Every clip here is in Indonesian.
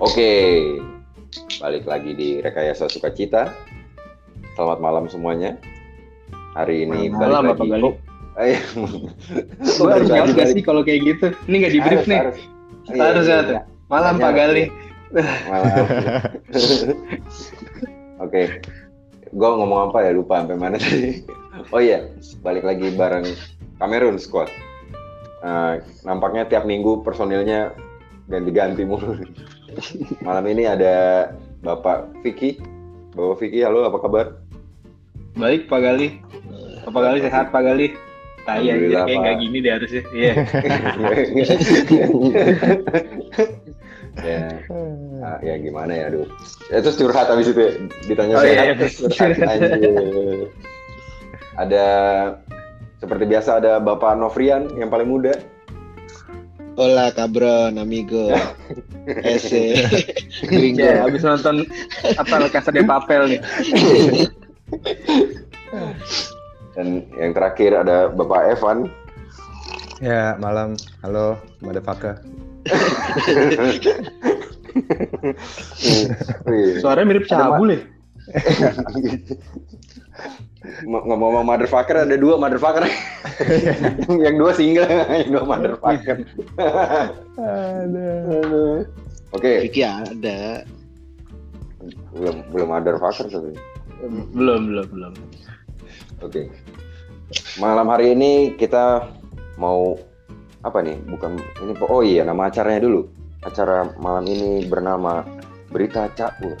Oke, balik lagi di Rekayasa Sukacita. Selamat malam semuanya. Hari ini Malam balik lagi. Gali? Iya. Gue harus jawab gak sih kalau kayak gitu? Ini gak di brief Harus, nih. harus. Iya, Harus, iya, harus. iya. Malam Pak harus, Gali. Malam. Oke. Gue ngomong apa ya lupa sampai mana tadi. Oh iya, balik lagi bareng Kamerun Squad. Eh, nampaknya tiap minggu personilnya ganti-ganti mulu. Malam ini ada Bapak Vicky. Bapak Vicky, halo apa kabar? Baik Pak Gali. Pak Gali sehat Pak Gali. Tai aja kayak Pak. gak gini deh harusnya. Iya. ya, ah, ya gimana ya, aduh. Ya, terus curhat habis itu ya, ditanya Oh, sehat, iya. terus curhat. Anjir. Ada seperti biasa ada Bapak Novrian yang paling muda. Hola cabron, amigo. Ese. Gringo. Ya, habis nonton apa Casa de Papel nih. Dan yang terakhir ada Bapak Evan. Ya, malam. Halo, motherfucker. Suaranya mirip cabul ya. Ng- Ngomong-ngomong motherfucker ada dua motherfucker. yang dua single, yang dua motherfucker. Oke, Vicky ada. belum belum motherfucker tapi. Belum, belum, belum. Oke. Malam hari ini kita mau apa nih? Bukan ini oh iya nama acaranya dulu. Acara malam ini bernama Berita Cakur.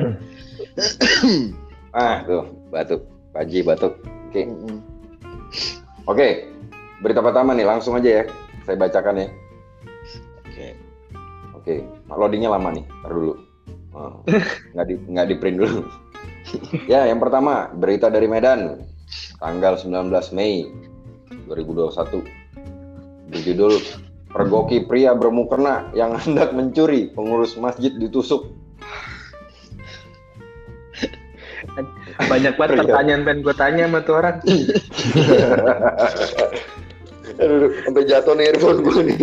ah, tuh, batuk. Paji batuk. Oke. Mm-mm. Oke. Berita pertama nih, langsung aja ya. Saya bacakan ya. Oke. Oke, loadingnya lama nih. Ntar dulu. Oh, nggak di nggak di print dulu. ya, yang pertama berita dari Medan, tanggal 19 Mei 2021. Berjudul Pergoki pria bermukena yang hendak mencuri pengurus masjid ditusuk. Banyak banget Iya. pertanyaan pengen gue tanya sama tuh orang. Aduh, sampai jatuh nih earphone gue nih.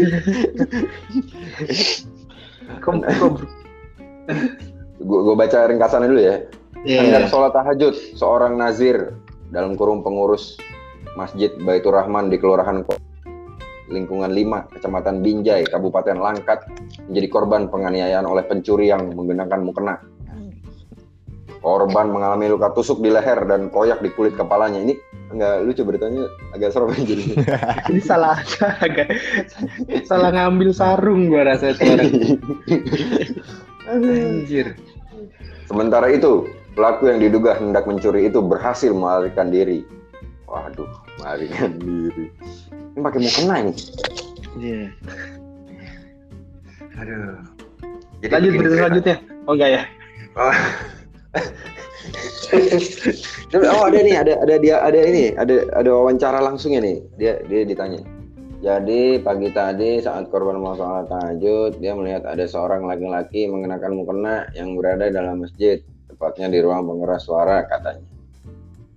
Kok, kok Gue gue baca ringkasannya dulu ya. Iya. Hendak sholat tahajud, seorang nazir dalam kurung pengurus Masjid Baitur Rahman di Kelurahan Ko- lingkungan 5, Kecamatan Binjai, Kabupaten Langkat, menjadi korban penganiayaan oleh pencuri yang menggunakan mukena. Korban mengalami luka tusuk di leher dan koyak di kulit kepalanya. Ini enggak lucu beritanya agak serem jadi. ini salah agak salah ngambil sarung gua rasa orang. Anjir. Sementara itu, pelaku yang diduga hendak mencuri itu berhasil melarikan diri. Waduh, melarikan diri. Ini pakai mukena ini. Iya. Aduh. Lanjut bikin berita selanjutnya. Oh enggak ya? Tapi, oh ada nih, ada ada dia ada ini, ada ada wawancara langsungnya nih. Dia dia ditanya. Jadi pagi tadi saat korban mau sholat tahajud, dia melihat ada seorang laki-laki mengenakan mukena yang berada dalam masjid, tepatnya di ruang pengeras suara katanya.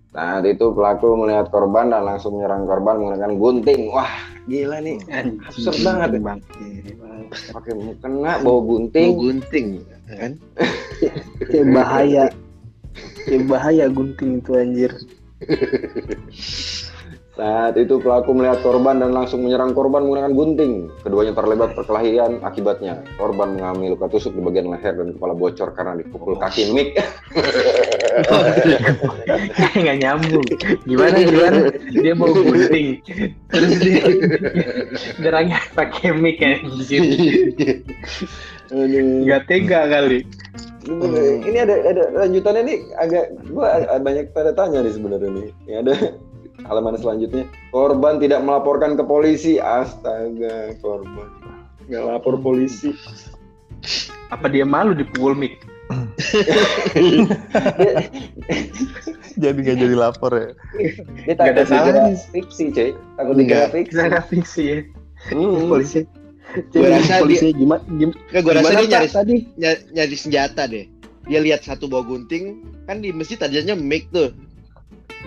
Saat itu pelaku melihat korban dan langsung menyerang korban menggunakan gunting. Wah, gila nih. Absurd banget ya. Pakai mukena bawa Ting. gunting. gunting kan? Kayak bahaya. Kayak bahaya gunting itu anjir. Saat itu pelaku melihat korban dan langsung menyerang korban menggunakan gunting. Keduanya terlibat perkelahian akibatnya. Korban mengalami luka tusuk di bagian leher dan kepala bocor karena dipukul kaki Mik. Nggak nyambung. Gimana gimana? Dia mau gunting. Terus dia gerangnya pakai mic anjir. Nggak tega kali. Ini ada ada lanjutannya nih agak gua banyak tanda tanya nih sebenarnya nih. Ini ada halaman selanjutnya. Korban tidak melaporkan ke polisi. Astaga, korban. Nggak lapor polisi. Apa dia malu dipukul mic? Jadi nggak jadi lapor ya. Dia Nggak ada fiksi, cuy. Takut dikira Enggak. fiksi. Kita fiksi ya. Hmm. Polisi. Gua rasa polisi gimana? Gim, Nggak, gua rasa gimana, dia nyari, tadi? ny- nyari senjata deh. Dia lihat satu bawa gunting, kan di masjid tadinya mic tuh.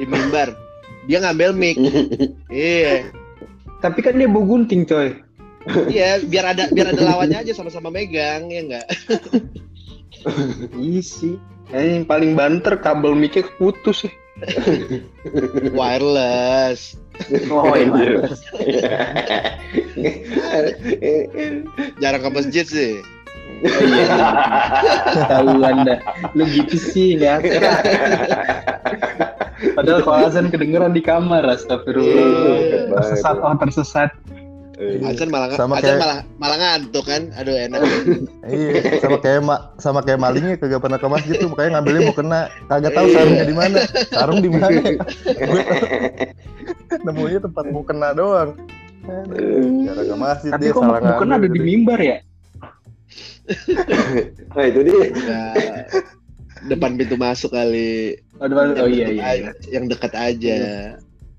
Di mimbar. Dia ngambil mic. iya. Tapi kan dia bawa gunting coy. Iya, biar ada biar ada lawannya aja sama-sama megang ya enggak. Isi. Eh, yang paling banter kabel mic putus. Wireless. Oh iya. Jarang ke masjid sih. Iya. Tahu anda. Lu gitu sih nggak akrab. Padahal kalau azan kedengeran di kamar, astagfirullah. Tersesat, oh tersesat. Azan malah Sama azan kayak- malah malah ngantuk kan. Aduh enak. Iya, sama kayak ma sama kayak malingnya kagak pernah ke masjid tuh, makanya ngambilnya mau kena. Kagak tahu sarungnya di mana. Sarung di mana? Gue nemunya tempat mau kena doang. Ke masjid Tapi dia kok salah bukan ada di mimbar ya? Nah itu dia. Enggak. Depan pintu masuk kali. Oh, depan- oh iya Yang iya. dekat iya. aja- Yang dekat aja.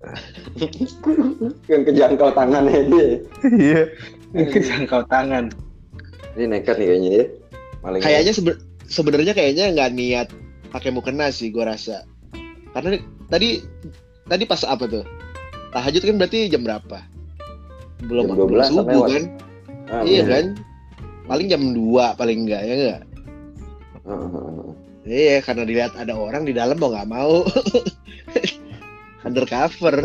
Yang kejangkau tangannya dia. Iya. Jangkau tangan. Ini nekat nih kayaknya ya. Malingnya. Kayaknya sebe- sebenarnya kayaknya nggak niat pakai mukena sih gua rasa. Karena tadi tadi pas apa tuh? Tahajud kan berarti jam berapa? Belum Jam 12 belum subuh lewat. kan? Ah, iya bener. kan? Paling jam 2 paling enggak ya enggak? Ah, ah. Iya, karena dilihat ada orang di dalam mau nggak mau. Undercover.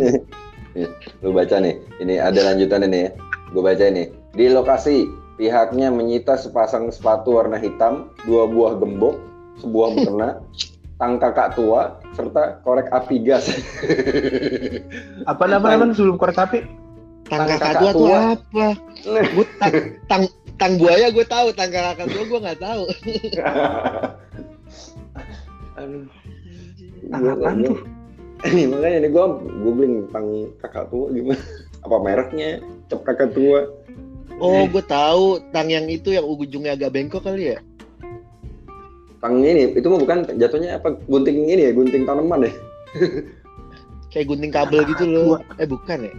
Lu baca nih. Ini ada lanjutan ini ya. Gue baca ini. Di lokasi pihaknya menyita sepasang sepatu warna hitam, dua buah gembok, sebuah mukena, tang kakak tua, serta korek api gas. Apa nama nama sebelum korek api? Tang Tang kakak kakak tua tuh tua. apa? Gue tang, tang tang buaya gue tahu, tang kakak tua gue nggak tahu. Aduh. Tang gua- tuh? Ini makanya nih gue googling tentang kakak tua gimana. Apa mereknya? Cap kakak tua. Oh, gue tahu tang yang itu yang ujungnya agak bengkok kali ya. Tang ini, itu mah bukan jatuhnya apa gunting ini ya, gunting tanaman ya. Kayak gunting kabel gitu loh. Eh bukan ya?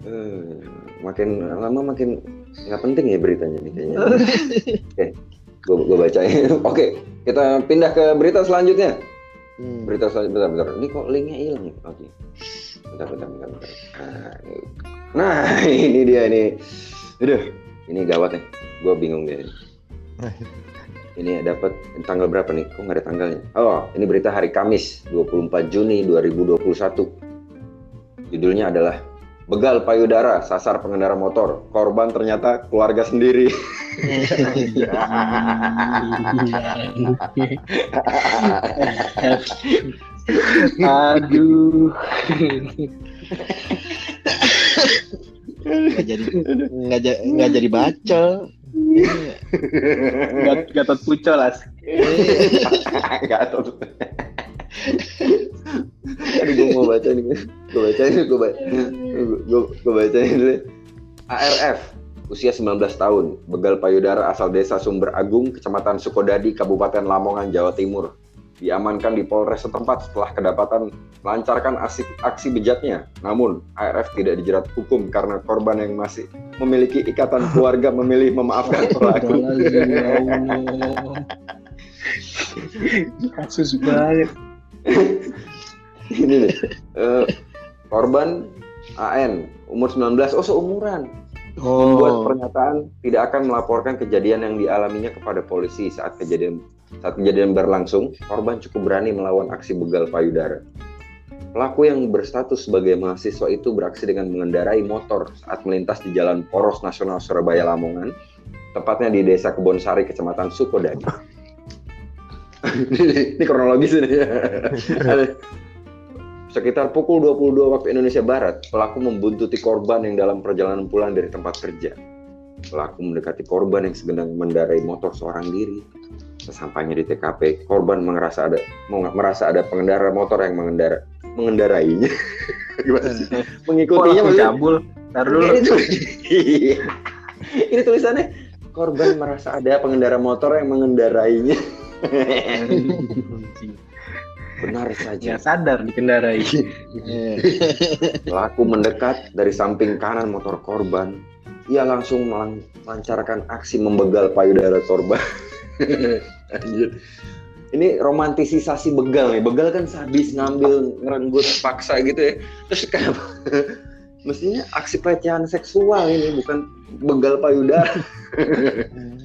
Eh, makin lama makin nggak penting ya beritanya nih kayaknya. Oke, gue gue bacain. Oke, kita pindah ke berita selanjutnya. Hmm. Berita selanjutnya, bentar, bentar. Ini kok linknya hilang ya? Oke. Bentar, bentar, bentar, bentar. Nah, ini, nah, ini dia ini. Aduh, ini gawat nih. Gue bingung deh. Ini dapat tanggal berapa nih? Kok nggak ada tanggalnya? Oh, ini berita hari Kamis, 24 Juni 2021. Judulnya adalah Begal payudara sasar pengendara motor. Korban ternyata keluarga sendiri. Aduh. Nggak jadi nggak jadi. Iya. Gat Gatot Pucol as. Gak tahu. Aduh, gue mau baca nih. Gue baca ini, gue baca. Gue gue baca ini dulu. ARF, usia 19 tahun, begal payudara asal desa Sumber Agung, Kecamatan Sukodadi, Kabupaten Lamongan, Jawa Timur. Diamankan di Polres setempat setelah kedapatan melancarkan aksi, aksi bejatnya. Namun, ARF tidak dijerat hukum karena korban yang masih memiliki ikatan keluarga memilih memaafkan pelaku. Kasus banget. ini nih eh, korban AN umur 19 oh seumuran membuat Oh. pernyataan tidak akan melaporkan kejadian yang dialaminya kepada polisi saat kejadian saat kejadian berlangsung korban cukup berani melawan aksi begal payudara pelaku yang berstatus sebagai mahasiswa itu beraksi dengan mengendarai motor saat melintas di jalan poros nasional Surabaya Lamongan tepatnya di desa Kebonsari kecamatan Sukodadi ini kronologis ini Sekitar pukul 22 waktu Indonesia Barat, pelaku membuntuti korban yang dalam perjalanan pulang dari tempat kerja. Pelaku mendekati korban yang sedang mendarai motor seorang diri. Sesampainya di TKP, korban merasa ada merasa ada pengendara motor yang mengendara mengendarainya. Gimana sih? Kok Mengikutinya maksudnya- cabul? Dulu. ini, tulis- ini tulisannya korban merasa ada pengendara motor yang mengendarainya. Benar saja. Nggak sadar dikendarai. Pelaku mendekat dari samping kanan motor korban. Ia langsung melancarkan aksi membegal payudara korban. Anjir. Ini romantisasi begal nih. Begal kan sadis ngambil ngerenggut paksa gitu ya. Terus kenapa mestinya aksi pelecehan seksual ini bukan begal payudara.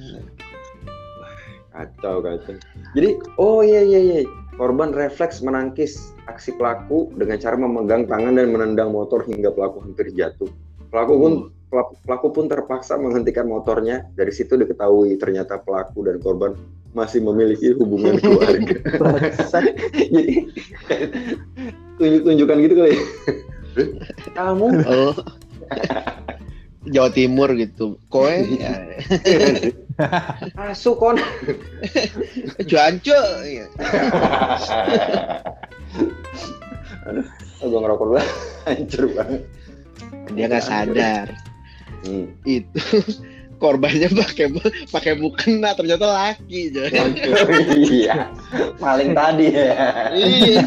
kacau kacau. Jadi oh iya iya iya korban refleks menangkis aksi pelaku dengan cara memegang tangan dan menendang motor hingga pelaku hampir jatuh. Pelaku pun pelaku, pelaku pun terpaksa menghentikan motornya. Dari situ diketahui ternyata pelaku dan korban masih memiliki hubungan keluarga. Jadi tunjuk-tunjukkan gitu kali. ya. Kamu Oh. Jawa Timur gitu. Koe ya. asu kon. Cuanco. Ya. Oh, gue ngerokok dulu. Hancur banget. Dia nggak sadar. Hmm. Itu korbannya pakai pakai mukena ternyata laki. Coy. iya. Maling tadi ya. Iya.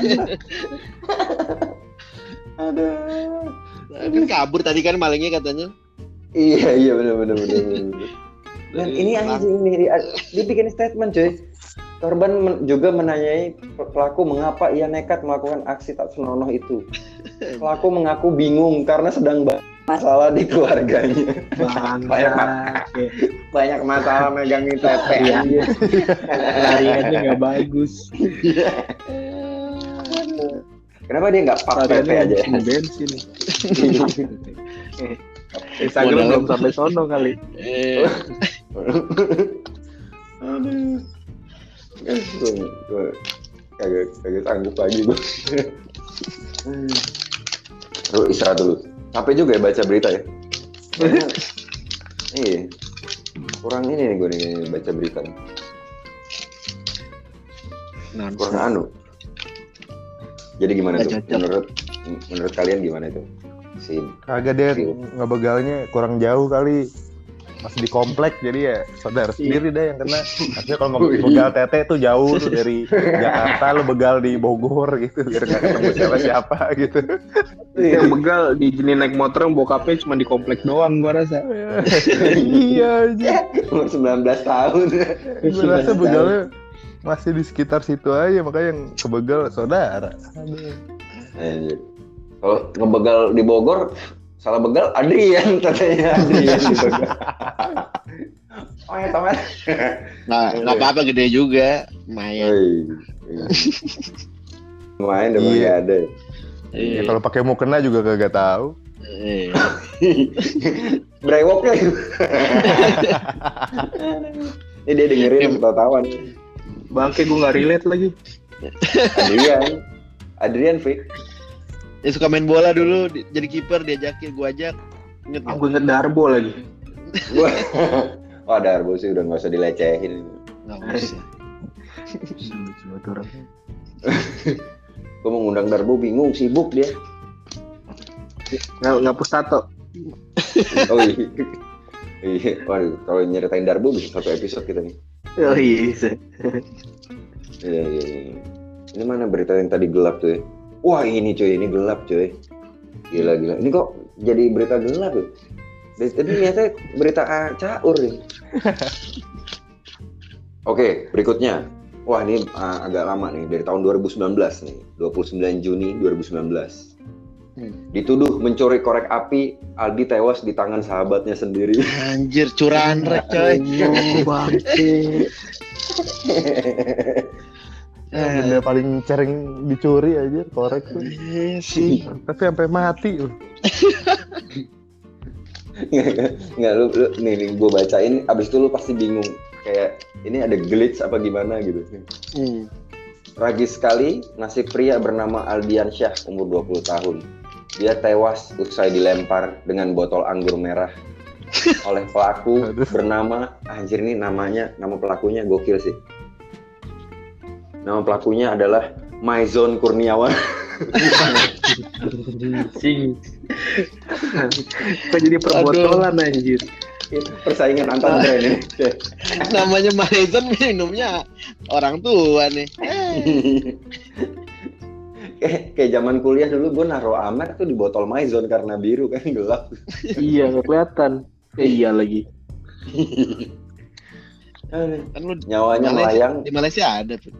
Aduh. Kan kabur tadi kan malingnya katanya. Iya iya benar benar benar. Dan ini anjing nih dia, dia bikin statement cuy. Korban men- juga menanyai pelaku mengapa ia nekat melakukan aksi tak senonoh itu. Pelaku mengaku bingung karena sedang ba- masalah di keluarganya. Banyak, Bangsa. Banyak masalah megangin tete. Iya. anjir. Lariannya nggak bagus. Kenapa dia nggak pak tete aja? bensin bensin. Instagram belum sampai sono kali. Aduh. Gue gue kagak kagak sanggup lagi gue. Lu istirahat dulu. Capek juga ya baca berita ya. iya. Kurang ini nih gue nih baca berita. nih. non Kurang anu. Jadi gimana tuh? cocok. Menurut menurut kalian gimana itu? Si Kagak dia Iya. ngebegalnya kurang jauh kali. Masih di komplek jadi ya saudara sendiri deh yang kena. Artinya kalau iya. ngebegal tete tuh jauh tuh dari Jakarta lu begal di Bogor gitu biar nggak ketemu siapa-siapa gitu. Yang begal di jenis naik motor yang bokapnya cuma di komplek doang gua rasa. iya aja. umur 19 tahun. Rasa begalnya masih di sekitar situ aja makanya yang kebegal saudara. Anjir. Kalau ngebegal di Bogor, salah begal Adrian katanya Adrian di begal. Oh ya teman. nggak nggak apa-apa gede juga lumayan Main udah Iya. ada. Ya, kalau pakai mukena juga kagak tahu. Brewoknya. Ini dia dengerin ketawa nih. Bangke gua nggak relate lagi. Adrian. Adrian Fik. Dia suka main bola dulu di- jadi kiper diajakin gua ajak inget nggak? gua inget Darbo lagi. Wah. Wah, Darbo sih udah nggak usah dilecehin. nggak usah Gue mau ngundang Darbo bingung, sibuk dia. Nggak ngapus tato. Oh iya. Iya, waduh, kalau nyeritain Darbo bisa satu episode kita nih. Oh iya. Iya, iya, iya. Ini mana berita yang tadi gelap tuh ya? Wah ini cuy, ini gelap cuy. Gila, gila. Ini kok jadi berita gelap tuh? Dari tadi ternyata berita caur nih. Oke, berikutnya. Wah ini ah, agak lama nih, dari tahun 2019 nih. 29 Juni 2019. Hmm. Dituduh mencuri korek api, Aldi tewas di tangan sahabatnya sendiri. anjir curahan rek coy. Eh, Benda paling sering dicuri aja korek tuh. eh, sih Tapi sampai mati loh. Nggak, lu, lu nih, nih gue bacain, abis itu lu pasti bingung. Kayak, ini ada glitch apa gimana gitu. Hmm. Tragis sekali, nasib pria bernama Aldian Syah, umur 20 tahun. Dia tewas usai dilempar dengan botol anggur merah oleh pelaku bernama, anjir ini namanya, nama pelakunya gokil sih. Nama pelakunya adalah Maizon Kurniawan. Anjing. Kok jadi perbotolan anjir. Itu persaingan antar brand ini. namanya Maison minumnya orang tua nih kayak kayak zaman kuliah dulu gue naruh amer tuh di botol Maison karena biru kan gelap. iya nggak kelihatan. Eh, iya lagi. kan lu Nyawanya Malaysia- melayang, di Malaysia ada tuh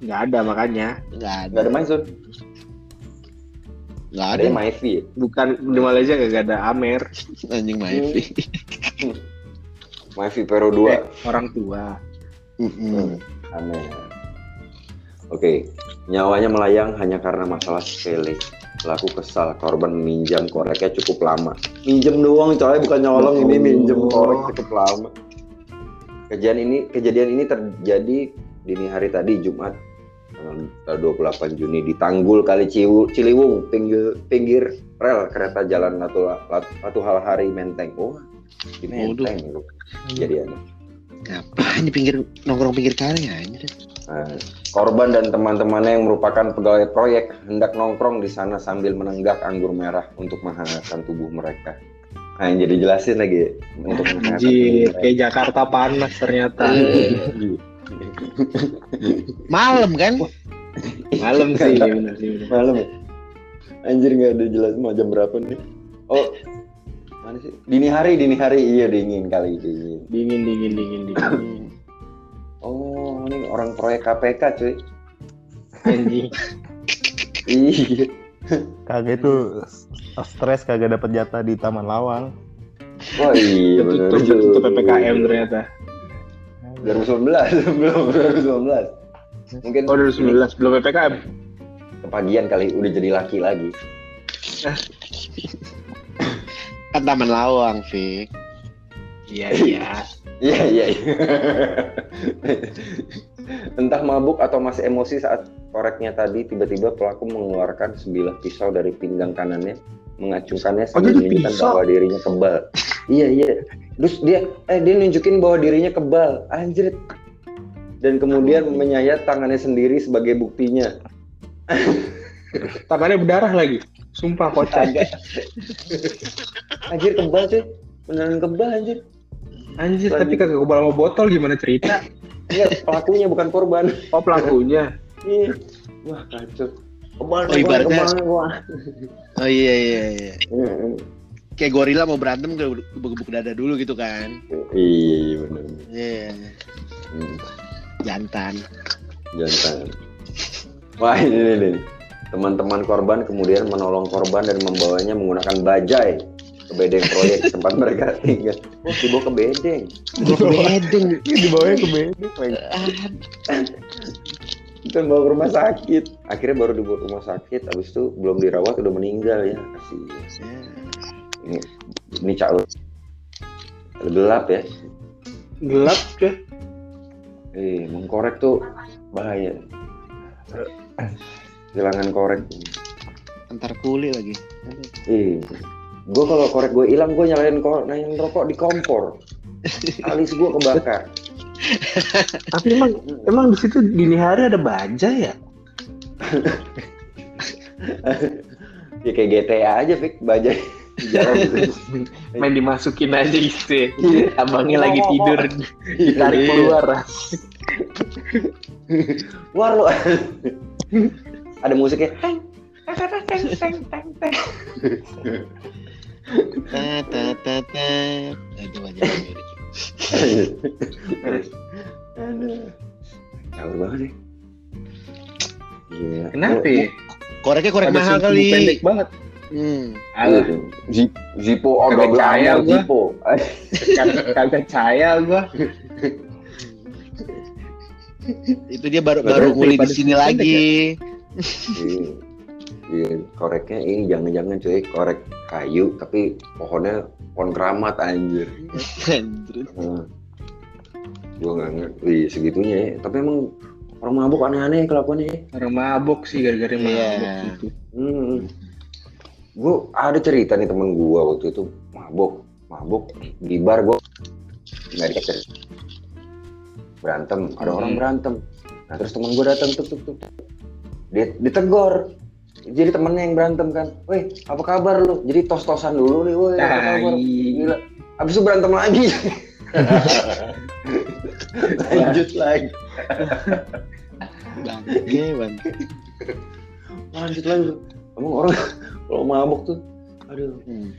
Nggak ada makanya. nggak ada nggak ada Maison. Nggak ada ada yang Maifi ya? Bukan di Malaysia gak ada Amer. anjing Maifi. Maifi Pero 2 Eh, orang tua. Mm-mm. Aneh. Oke, nyawanya melayang hanya karena masalah sepele. Pelaku kesal, korban meminjam koreknya cukup lama. Minjem doang, coy, bukan nyolong ini minjem korek cukup lama. Kejadian ini kejadian ini terjadi dini hari tadi Jumat tanggal 28 Juni di Tanggul Kali Ciliwung pinggir pinggir rel kereta jalan Latu Latu Hal Hari Menteng. Oh, di. Menteng itu kejadiannya. Ngapain di pinggir nongkrong pinggir kali ya? Nah, korban dan teman-temannya yang merupakan pegawai proyek hendak nongkrong di sana sambil menenggak anggur merah untuk menghangatkan tubuh mereka. Nah, jadi jelasin lagi untuk Anjir, kayak Jakarta panas ternyata. Malam kan? Malam sih, bener sih. bener. Malam ya? Anjir nggak ada jelas mau jam berapa nih? Oh, mana sih? Dini hari, dini hari iya dingin kali dingin. Dingin, dingin, dingin, dingin. Oh, ini orang proyek KPK cuy. Anjing. Iya. Kagak itu stres kagak dapat jatah di Taman Lawang. Wah iya juga. tutup PPKM ternyata. 2019 belum 2019. Mungkin Oh, 2019 belum PPKM. kepagian kali udah jadi laki lagi. Kan Taman Lawang, Fik. Iya, iya. Iya iya. Entah mabuk atau masih emosi saat koreknya tadi tiba-tiba pelaku mengeluarkan sebilah pisau dari pinggang kanannya mengacungkannya sambil jadi menunjukkan bahwa dirinya kebal. iya iya. Terus dia eh dia nunjukin bahwa dirinya kebal. Anjir. Dan kemudian menyayat tangannya sendiri sebagai buktinya. Tangannya berdarah lagi. Sumpah kocak. Anjir kebal sih. Beneran kebal anjir. Anjir, tapi kagak kebal sama botol gimana cerita? Iya, pelakunya bukan korban. Oh, pelakunya. Iya. Wah, kacau. Kebal, Oh, ibaratnya- kebal, wah. Oh iya iya iya. Kayak gorila mau berantem ke gebuk dada dulu gitu kan. Iya, iya benar. Iya. Hmm, Jantan. jantan. Wah ini nih, nih. Teman-teman korban kemudian menolong korban dan membawanya menggunakan bajai ke bedeng proyek tempat mereka tinggal. Oh, dibawa ke bedeng. Bedeng. Ini dibawanya ke bedeng. Bukan bawa ke rumah sakit. Akhirnya baru dibawa ke rumah sakit. Habis itu belum dirawat udah meninggal ya. Kasih. Ini, ini cak gelap ya. Gelap, cuy. Eh, mengkorek tuh bahaya. Kehilangan korek. Antar kuli lagi. Eh, gue kalau korek gue hilang, gue nyalain korek, nyalain rokok di kompor. Alis gue kebakar. Tapi emang emang di situ dini hari ada baja ya? Ya kayak GTA aja, Fik, jalan gitu. Main dimasukin aja gitu. ya. Iya. Abangnya lagi tidur, ditarik keluar. War lu. Ada musiknya. Ta ta ta ta. Aduh aja. Aduh. Banget nih. Iya. Kenapa ya? Koreknya korek Ada mahal kali. pendek banget. Hmm. Alah, Zip, Zippo oh, double percaya amor gua. Zippo. kagak percaya gua. Itu dia baru Baru nguli di sini lagi. Iya. Iya, koreknya ini jangan-jangan cuy, korek kayu tapi pohonnya pohon keramat anjir. Anjir. Gua nggak ngerti Wih, segitunya ya. Tapi emang orang mabuk aneh-aneh kelakuannya ya. Orang mabok sih gara-gara Iya. mabok gitu. Hmm. Gue ada cerita nih temen gua waktu itu mabuk, mabuk di bar gua nggak dikasih berantem, ada Hmm. orang berantem. Nah terus temen gua datang tuh tuh tuh, dia ditegor. Jadi temennya yang berantem kan, weh apa kabar lu? Jadi tos-tosan dulu nih, weh apa kabar? Tai. Gila. Abis itu berantem lagi. Lanjut lagi. Bangke. Lanjut lagi. Emang orang kalau mabuk tuh, aduh. Hmm.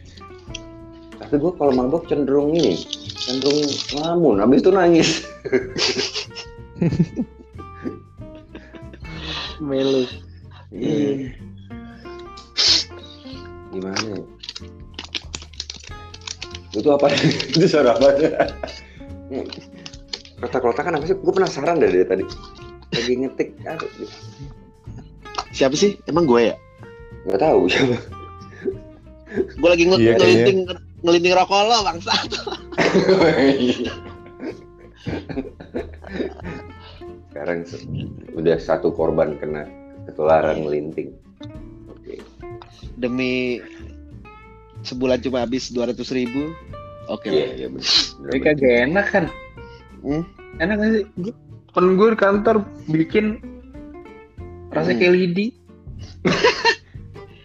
Tapi gue kalau mabok cenderung ini, cenderung ngelamun. Habis itu nangis. Melu. Iya. Gimana ya? Itu apa? itu suara apa? Kotak-kotakan apa sih? Gue penasaran deh dari tadi. Lagi ngetik, aduh, Siapa sih? Emang gue ya? nggak tahu siapa. Gue lagi nge Iya, ngelinting ngelinting rokok lo bangsa. Sekarang se- udah satu korban kena ketularan melinting. Demi sebulan cuma habis dua ratus ribu. Oke. Iya, lah. iya benar. Tapi kagak enak kan? Hmm? Enak gak sih? Temen gue di kantor bikin rasa Hmm. kayak lidi.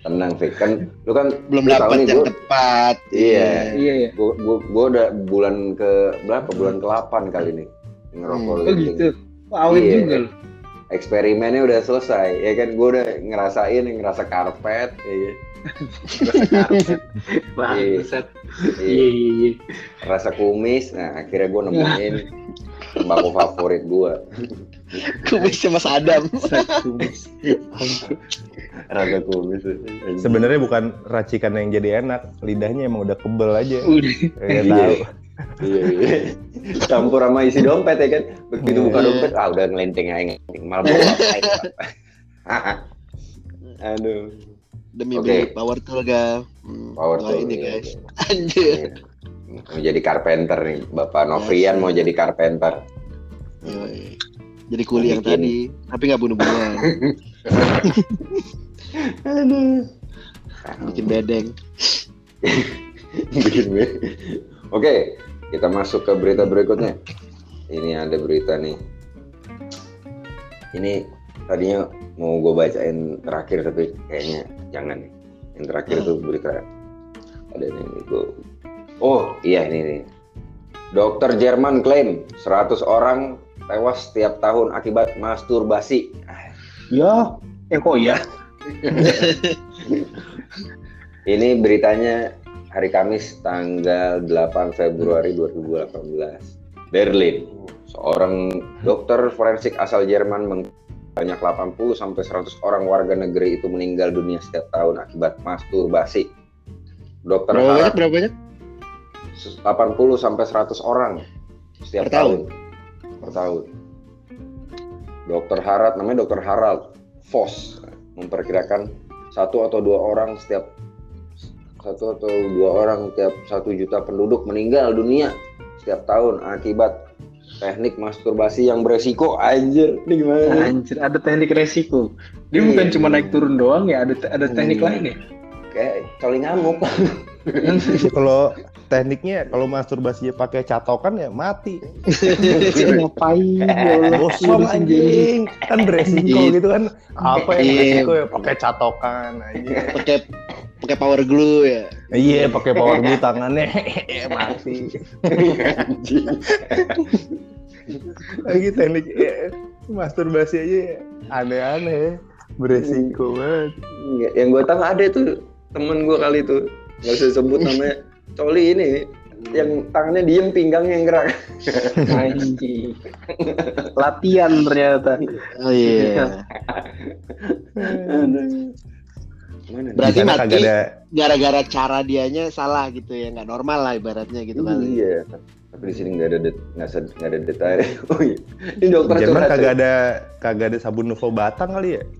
Tenang, Fik. Kan lu kan Belum dapat yang gua- tepat. Iya. Iya ya. gua, gua, gua udah bulan ke berapa? Bulan ke-8 kali nih ngerokok Hmm. Oh gitu. Awet Iya. juga loh. Eksperimennya udah selesai, ya kan? Gue udah ngerasain, ngerasa karpet, iya. Bangsat. iya. Iya iya iya. rasa kumis. Nah, akhirnya gue nemuin tembakau favorit gue, Kumisnya Mas Adam. Satu mis. rasa kumis. Sebenarnya bukan racikan yang jadi enak, lidahnya emang udah kebel aja. Udah. Kayak Iya. tahu. Iya, iya. Campur sama isi dompet ya kan. Begitu buka Iya. dompet, ah udah ngelenting aja ngelenting. Malah bawa Aduh. Demi Oke. beli power tool gal. Hmm, Power tool, nih iya, guys. iya. Anjir. Mau jadi carpenter nih, Bapak Novrian mau jadi carpenter. Yoi. Jadi kuli yang tadi, tapi nggak bunuh-bunuhan. Aduh. Bikin bedeng. Bikin gue. Oke, kita masuk ke berita berikutnya. Ini ada berita nih. Ini tadinya mau gue bacain terakhir tapi kayaknya jangan nih. Yang terakhir tuh berita ada nih gue. Oh iya ini nih. Dokter Jerman klaim 100 orang tewas setiap tahun akibat masturbasi. Ya, eh kok ya? Ini beritanya hari Kamis tanggal 8 Februari 2018. Berlin. Seorang dokter forensik asal Jerman meng banyak 80 sampai 100 orang warga negeri itu meninggal dunia setiap tahun akibat masturbasi. Dokter Berapa banyak? harap Berapa banyak? 80 sampai 100 orang setiap Per tahun? Per tahun. Dokter Harald, namanya Dokter Harald Voss memperkirakan satu atau dua orang setiap satu atau dua orang tiap satu juta penduduk meninggal dunia setiap tahun akibat teknik masturbasi yang beresiko anjir ini gimana nih? Anjir, ada teknik resiko. Dia Iya. bukan cuma naik turun doang ya, ada ada teknik Hmm. lain ya. kayak coli ngamuk Ya, kalau tekniknya kalau masturbasinya pakai catokan ya mati. Ngapain? ya sendiri. anjing. Kan beresiko Iya. gitu kan. Apa yang beresiko ya pakai catokan aja. Pakai pakai power glue ya. Iya, pakai power glue tangannya mati. Anjing. Lagi teknik ya, masturbasi aja aneh-aneh. Beresiko banget. Nggak, yang gue tahu ada tuh temen gue kali itu nggak usah sebut namanya coli ini yang tangannya diem pinggangnya yang gerak Anjing. Latihan ternyata. Oh iya. mana nih? Berarti mati. kagak ada Gara-gara cara dianya salah gitu ya, nggak normal lah ibaratnya gitu kali. iya tapi di sini nggak ada det- nggak se- nggak ada detail oh iya ini dokter Jerman curhat, kagak ada kagak ada sabun Novo Batang kali ya?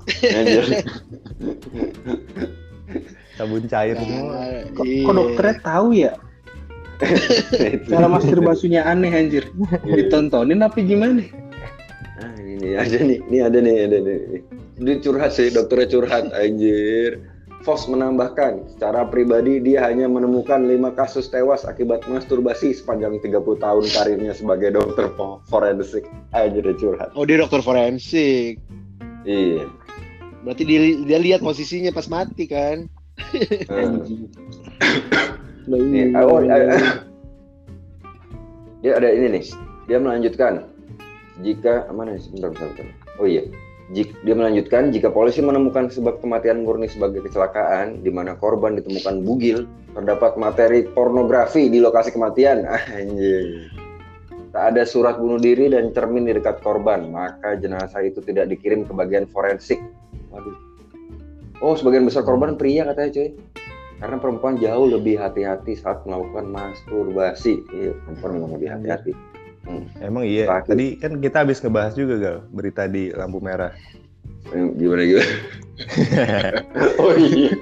Sabun cair Nah, semua. Kok, iya. kok dokternya tahu ya? Cara masturbasinya aneh anjir. Ditontonin apa gimana? ah, ini nih ada nih ini ada nih ada nih dia curhat sih dokternya curhat anjir Vos menambahkan, secara pribadi dia hanya menemukan lima kasus tewas akibat masturbasi sepanjang 30 tahun karirnya sebagai dokter fo- forensik. Aja dia curhat. Oh dia dokter forensik. Iya. Berarti dia, dia lihat posisinya pas mati kan? Loh, Nih, oh, eh, eh. dia ada ini nih. Dia melanjutkan jika mana sih? Bentar, bentar, bentar. Oh iya. Dia melanjutkan jika polisi menemukan sebab kematian murni sebagai kecelakaan di mana korban ditemukan bugil, terdapat materi pornografi di lokasi kematian. Anjing. Tak ada surat bunuh diri dan cermin di dekat korban, maka jenazah itu tidak dikirim ke bagian forensik. Waduh. Oh, sebagian besar korban pria katanya, cuy. karena perempuan jauh lebih hati-hati saat melakukan masturbasi. Iya, perempuan lebih hati-hati. Emang iya. Laki. Tadi kan kita habis ngebahas juga gal berita di lampu merah. Eh, Gimana gimana? oh iya.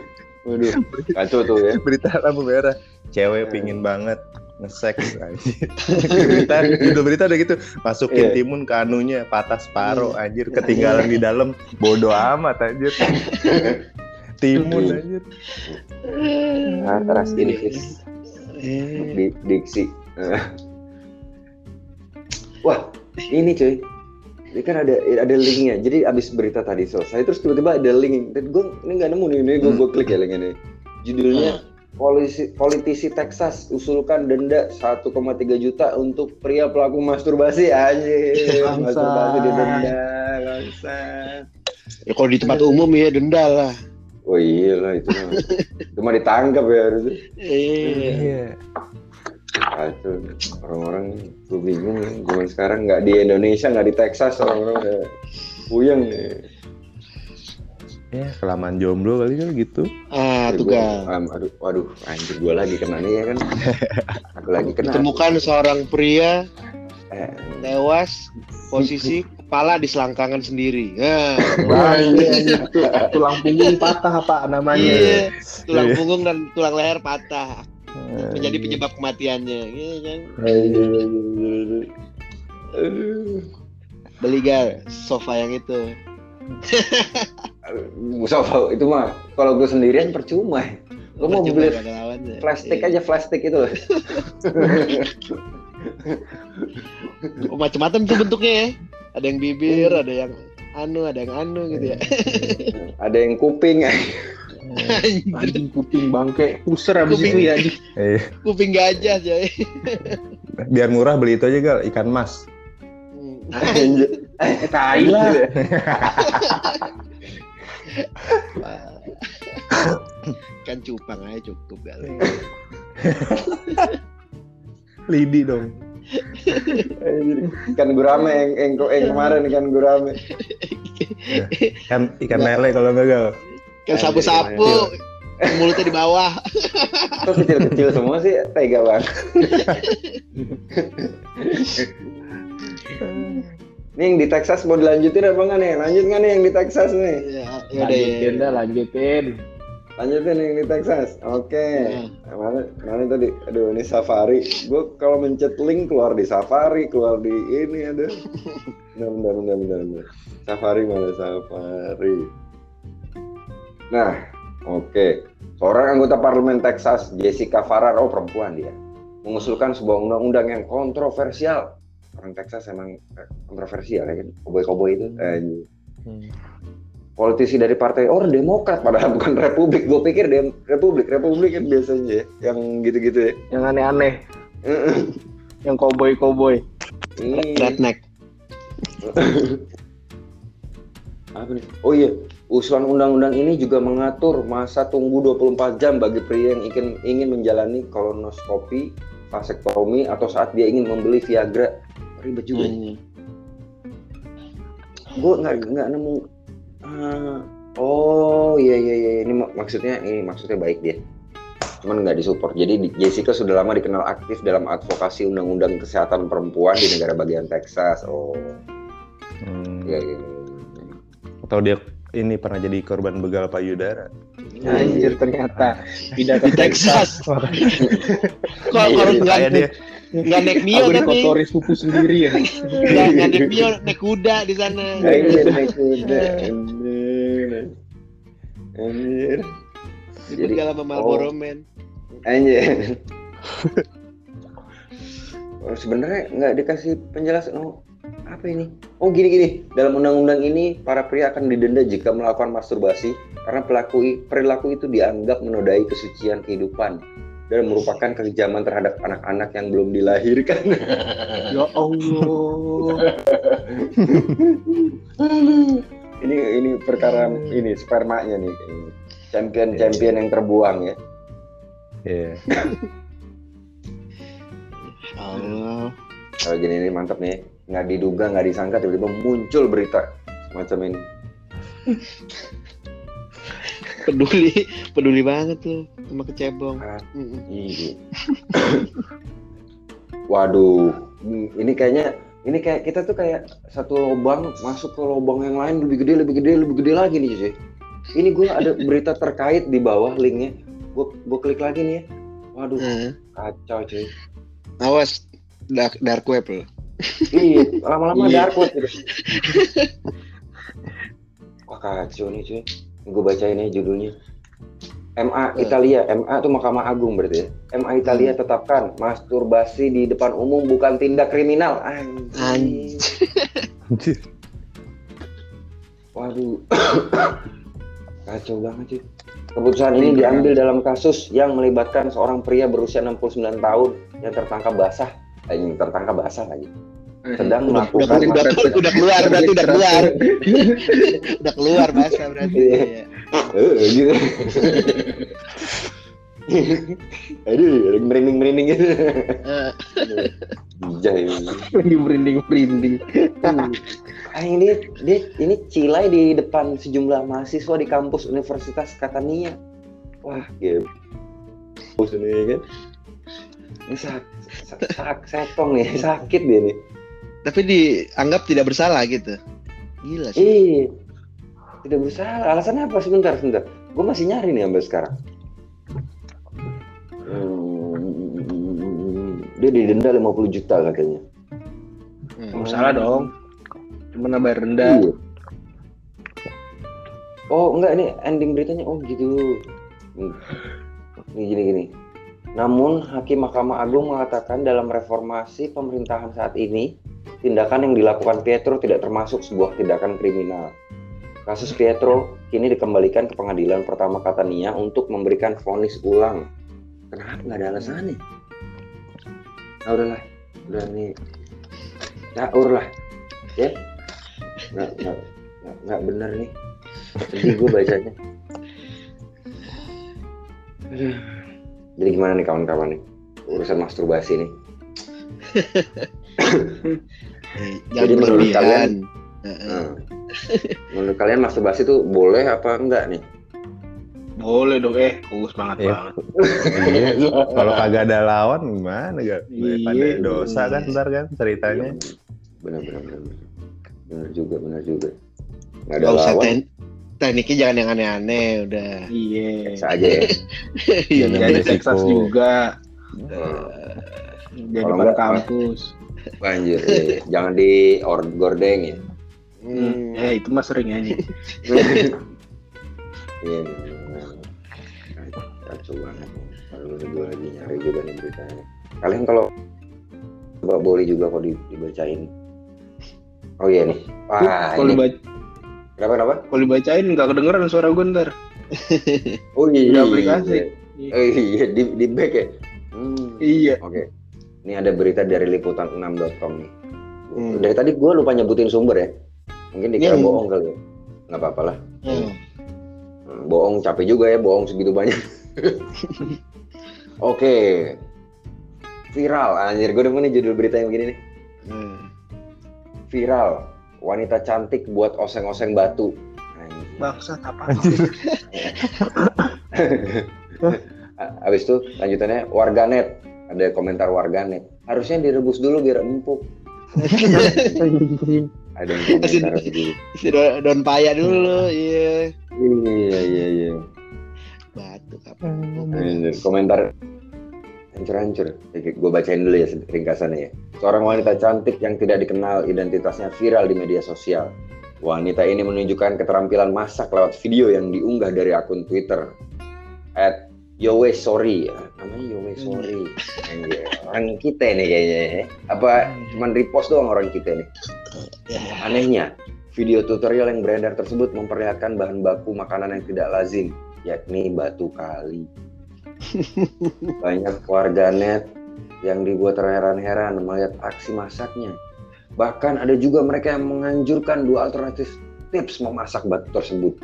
Waduh, kacau tuh ya. berita lampu merah. Cewek pingin banget nge-sex anjir. berita judul berita udah gitu masukin Iya. timun ke anunya patah separuh anjir ketinggalan di dalam bodoh amat anjir timun anjir Nah, teras Inggris Eh, di diksi. Wah, ini cuy. Ini kan ada ada linknya. Jadi abis berita tadi selesai, terus tiba-tiba ada link. Dan gue ini nggak nemu nih. Ini gue gue klik ya link ini. Judulnya Polisi, politisi Texas usulkan denda 1,3 juta untuk pria pelaku masturbasi anjir. Bangsat. masturbasi didenda, bangsat. ya kalau di tempat umum ya denda lah. Oh iya lah itu mah. itu mah ditangkap ya harusnya. Iya. Iya Kacau. Orang-orang gue bingung ya. Zaman sekarang nggak di Indonesia, nggak di Texas orang-orang udah puyeng nih. ya kelamaan jomblo kali kan gitu Ah, Ya, tuh kan. am- aduh, waduh, anjir gue lagi kena nih ya kan. Aku lagi kena. Ditemukan seorang pria Eh, tewas posisi kepala di selangkangan sendiri. Nah, Wah, itu tulang punggung patah apa namanya? iya, tulang Iya. punggung dan tulang leher patah menjadi penyebab kematiannya. Iya kan? Beli gar sofa yang itu. Sofa itu mah kalau gue sendirian percuma. Lo mau beli plastik Iya. aja plastik itu. Oh, macam-macam tuh bentuknya ya. Ada yang bibir, ada yang anu, ada yang anu gitu ya. Ada yang kuping. Anjing kuping bangke, puser abis Kuping. itu ya. anjing. eh Kuping gajah coy. biar murah beli itu aja gal ikan mas Hmm. Anjir. Eh, tai lah. kan cupang aja cukup kali. lidi dong. Ikan gurame yang, yang, yang kemarin ikan gurame. kan ikan lele kalau enggak gal Kan sapu-sapu, mulutnya di bawah. Kok kecil-kecil semua sih tega banget. Nih yang di Texas mau dilanjutin apa nggak nih? Lanjut nggak nih yang di Texas nih? Ya, ya udah. Lanjutin dah, lanjutin. Lanjutin yang di Texas. Oke. Ya. Mana mana tadi? Aduh ini Safari. Gue kalau mencet link keluar di Safari, keluar di ini ada. Bentar, bentar, bentar, bentar, bentar. Safari mana Safari? Nah, oke. Seorang anggota parlemen Texas, Jessica Farrar, oh perempuan dia, mengusulkan sebuah undang-undang yang kontroversial. Orang Texas emang eh, kontroversial ya kan, koboi-koboi itu. Eh, politisi dari partai orang Demokrat padahal bukan Republik. Gue pikir dem Republik, Republik kan biasanya ya, yang gitu-gitu ya. Yang aneh-aneh, yang koboi-koboi. Ini Redneck. apa nih? Oh iya, usulan undang-undang ini juga mengatur masa tunggu 24 jam bagi pria yang ingin ingin menjalani kolonoskopi, vasektomi atau saat dia ingin membeli Viagra. Ribet juga. Hmm. Gue nggak nggak nemu. Ah, oh iya iya iya ini mak- maksudnya ini maksudnya baik dia. Cuman nggak disupport. Jadi di- Jessica sudah lama dikenal aktif dalam advokasi undang-undang kesehatan perempuan di negara bagian Texas. Oh Hmm. iya. iya. atau dia ini pernah jadi korban begal payudara Anjir ternyata pindah ke Di Texas. Kok Iya, kalau iya, nggak dia nggak naik Mio Aku tapi dikotori sepupu sendiri ya. nggak nggak naik Mio naik kuda di sana. Anjir, naik kuda. Anjir. Anjir. Jadi Jadi- sama Marlboro Man. Anjir. Oh, sebenarnya nggak dikasih penjelasan. Oh, apa ini? Oh, gini-gini. Dalam undang-undang ini, para pria akan didenda jika melakukan masturbasi karena pelaku perilaku itu dianggap menodai kesucian kehidupan dan merupakan kekejaman terhadap anak-anak yang belum dilahirkan. Ya Allah. ini ini perkara ini spermanya nih. Champion-champion yang terbuang ya. Iya. Allah. Kalau gini ini mantap nih, nggak diduga, nggak disangka tiba-tiba muncul berita semacam ini. peduli peduli banget tuh sama kecebong Ah. Iya. Waduh, ini kayaknya ini kayak kita tuh kayak satu lubang masuk ke lubang yang lain lebih gede, lebih gede, lebih gede lagi nih cuy. Ini gue ada berita terkait di bawah linknya. Gue gue klik lagi nih ya. Waduh, Heeh. kacau cuy. awas dark, dark web loh Iya, lama-lama Iya. dark web gitu. Wah kacau nih cuy. Gue bacain aja judulnya. MA Italia, MA itu Mahkamah Agung berarti ya. MA Italia tetapkan masturbasi di depan umum bukan tindak kriminal. Anjir. Waduh. Kacau banget cuy. Keputusan ini diambil dalam kasus yang melibatkan seorang pria berusia 69 tahun yang tertangkap basah. Eh, yang tertangkap basah lagi. Sedang udah, udah, melakukan udah, udah, udah keluar berarti udah keluar udah keluar bahasa berarti Iya. Iya. Eh, gitu. Aduh, merinding merinding gitu. Eh, Jai. Lagi merinding merinding. Ah ini dia ini cilai di depan sejumlah mahasiswa di kampus Universitas Catania. Wah, gitu. Kampus ini ya kan. Ini sak, sak, sak, setong nih, sakit dia nih. Tapi dianggap tidak bersalah gitu gila sih Iya. Tidak bersalah. Alasannya apa? Sebentar, sebentar. Gue masih nyari nih sampai sekarang. Hmm, dia didenda 50 juta katanya. Hmm. Salah dong. Cuma nambah rendah. Iya. Oh enggak ini ending beritanya oh gitu. Ini gini gini. Namun Hakim Mahkamah Agung mengatakan dalam reformasi pemerintahan saat ini tindakan yang dilakukan Pietro tidak termasuk sebuah tindakan kriminal. Kasus Pietro kini dikembalikan ke pengadilan pertama Catania untuk memberikan vonis ulang. Kenapa nggak ada alasannya? Nah, udahlah, udah nih, caur lah, ya. Nggak, nggak, nggak, nggak bener nih. Sedih gue bacanya. Jadi gimana nih kawan-kawan nih? Urusan masturbasi nih. Eh, Jadi jangan menurut berlebihan kalian- Heeh. Nah, menurut kalian masturbasi tuh boleh apa enggak nih? Boleh dong eh, bagus banget Iya. banget. Iya, kalau kagak ada lawan gimana gak? Daripada Iya. dosa kan ntar kan ceritanya. Bener bener bener. Bener, bener juga bener juga. Nggak ada Gak usah lawan. ten- tekniknya jangan yang aneh-aneh udah Iya. Biasa aja ya. Iya. Jangan Jadi beresiko. Texas juga. Di Kalau depan nggak, kampus. Banjir. iya, iya. Jangan di or gordeng ya. hmm. Eh itu mah sering aja. Iya. bener. Kacau banget. Kalau gue lagi nyari juga nih beritanya. Kalian kalau coba boleh juga kok di- dibacain. Oh iya nih. Wah, Kalau ini. dibaca, Kenapa kenapa? kalau dibacain nggak kedengeran suara gue ntar. Oh iya. Di aplikasi. Oh iya di di back ya. Hmm. Iya. Oke. Ini ada berita dari liputan6.com nih. Hmm. Dari tadi gue lupa nyebutin sumber ya. Mungkin dikira Hmm. bohong kali ya. Nggak apa-apa lah. Hmm. Hmm, Bohong capek juga ya, bohong segitu banyak. Oke. Viral, anjir. Gue demen nih judul berita yang begini nih. Hmm. Viral. Wanita cantik buat oseng-oseng batu. Anjir. Bangsat apa? A- Abis itu lanjutannya warganet. Ada komentar warganet. Harusnya direbus dulu biar empuk. Ada yang komentar begitu. Si daun, daun paya dulu iya Iya iya iya. batu apa komentar hancur-hancur. Gue bacain dulu ya ringkasannya ya. Seorang wanita cantik yang tidak dikenal identitasnya viral di media sosial. Wanita ini menunjukkan keterampilan masak lewat video yang diunggah dari akun Twitter at Yowe Sorry ya. namanya Yowe Sorry. Anjir, Orang kita nih kayaknya ya. Apa cuman repost doang orang kita nih. Anehnya, video tutorial yang beredar tersebut memperlihatkan bahan baku makanan yang tidak lazim, yakni batu kali. Banyak warganet yang dibuat terheran-heran melihat aksi masaknya. Bahkan ada juga mereka yang menganjurkan dua alternatif tips memasak batu tersebut.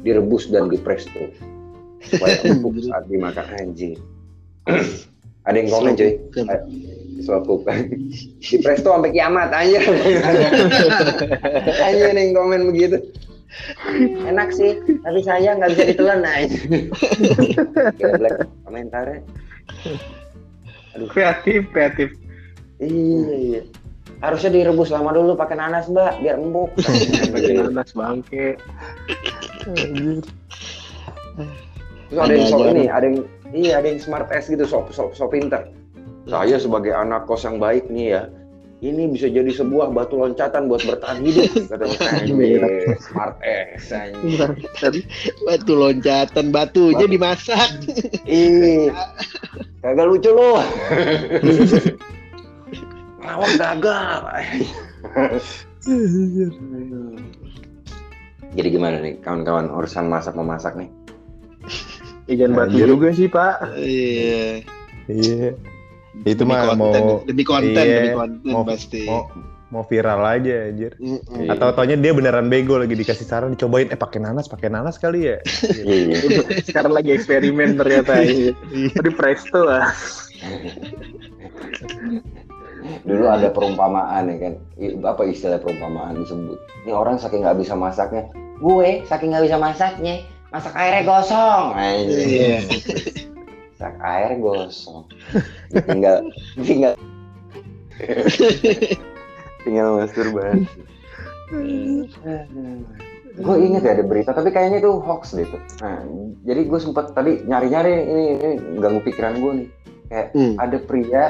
Direbus dan dipresto. Supaya empuk saat dimakan anjing. ada yang komen cuy. Suapuk. Di presto sampai kiamat anjir. anjir ada yang komen begitu. Enak sih, tapi saya nggak bisa ditelan. Geblek komentarnya. Kreatif, kreatif. Iya, iya. Harusnya direbus lama dulu pakai nanas mbak, biar empuk. Pakai nanas bangke. Terus ada yang sok ini, ada yang iya ada yang smart S gitu, sok sok sok pinter. Saya sebagai anak kos yang baik nih ya, ini bisa jadi sebuah batu loncatan buat bertahan hidup katanya. Smart S. Batu loncatan, batunya Batu. dimasak. Ih, kagak lucu lu. Lawak gagal. Anjir. Jadi gimana nih kawan-kawan urusan masak memasak nih? Ikan batu Anjir. juga sih, Pak. Iya. Iya. Itu Demi mah konten, mau demi konten, iya, demi konten mau pasti. mau mau viral aja anjir. Mm-mm. Iya. Atau taunya dia beneran bego lagi dikasih saran dicobain eh pakai nanas, pakai nanas kali ya. Iya. Sekarang lagi eksperimen ternyata. Iya. Tadi presto lah. Dulu ada perumpamaan ya kan, apa istilah perumpamaan disebut. Ini orang saking nggak bisa masaknya, gue saking nggak bisa masaknya, masak airnya gosong. Iya. Masak air gosong. Tinggal tinggal tinggal masturbasi. gue inget ya ada berita, tapi kayaknya itu hoax deh tuh. Nah, jadi gue sempat tadi nyari-nyari ini, ini ganggu pikiran gue nih. Kayak Hmm. ada pria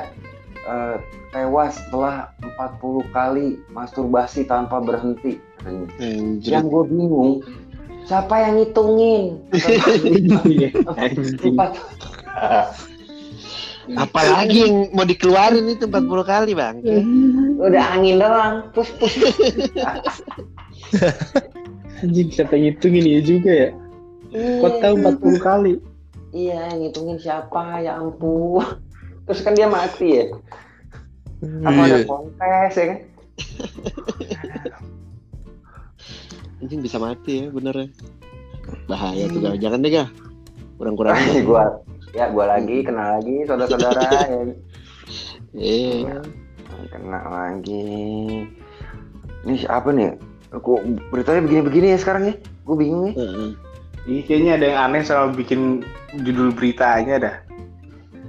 eh, tewas setelah 40 kali masturbasi tanpa berhenti. katanya. Anjir. Yang gue bingung, siapa yang ngitungin? Iya. Empat. Apalagi yang mau dikeluarin itu 40 kali, Bang. Udah angin doang, pus pus. Anjing siapa yang ngitungin ya juga ya? Kok tahu 40 kali? Iya, ngitungin siapa? Ya ampun. Terus kan dia mati ya. Apa ada Iya. kontes ya kan? Anjing bisa mati ya, bener ya. Bahaya tuh, Gang. Jangan deh, Gang. Kurang-kurangin. gua ya gua lagi kena lagi saudara-saudara ya. Iya. kena lagi ini siapa nih kok beritanya begini-begini ya sekarang ya gue bingung ya Heeh. Ih, kayaknya ada yang aneh soal bikin judul beritanya dah.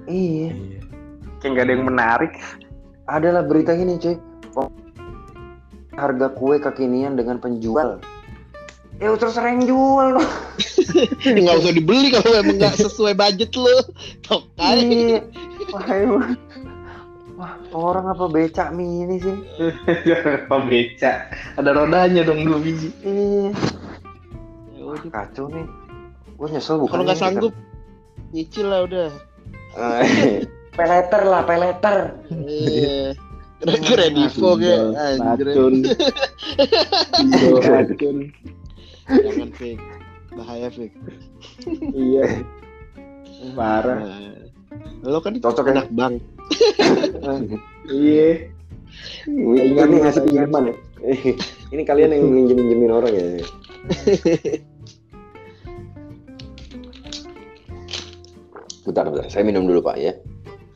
iya Kayak nggak ada yang menarik. adalah berita gini cuy harga kue kekinian dengan penjual ya terus sering jual dong Nggak usah dibeli kalau emang nggak sesuai budget lo. Tok kali. Iya. wah wah orang apa becak mini sih Apa beca? Ada rodanya dong dua biji. iya Ya udah. kacau nih gue nyesel bukan Kalau nggak sanggup, nyicil lah udah. Eh, peleter lah peleter Iya. Kira-kira Divo kayak anjir. Racun. Racun. Jangan fake. Bahaya fake. Iya. Parah. Nah, lo kan cocok ya anak bang. Iya. ini ini ngasih pinjaman ya ini kalian yang minjem minjemin orang ya Bentar, bentar. Saya minum dulu Pak ya.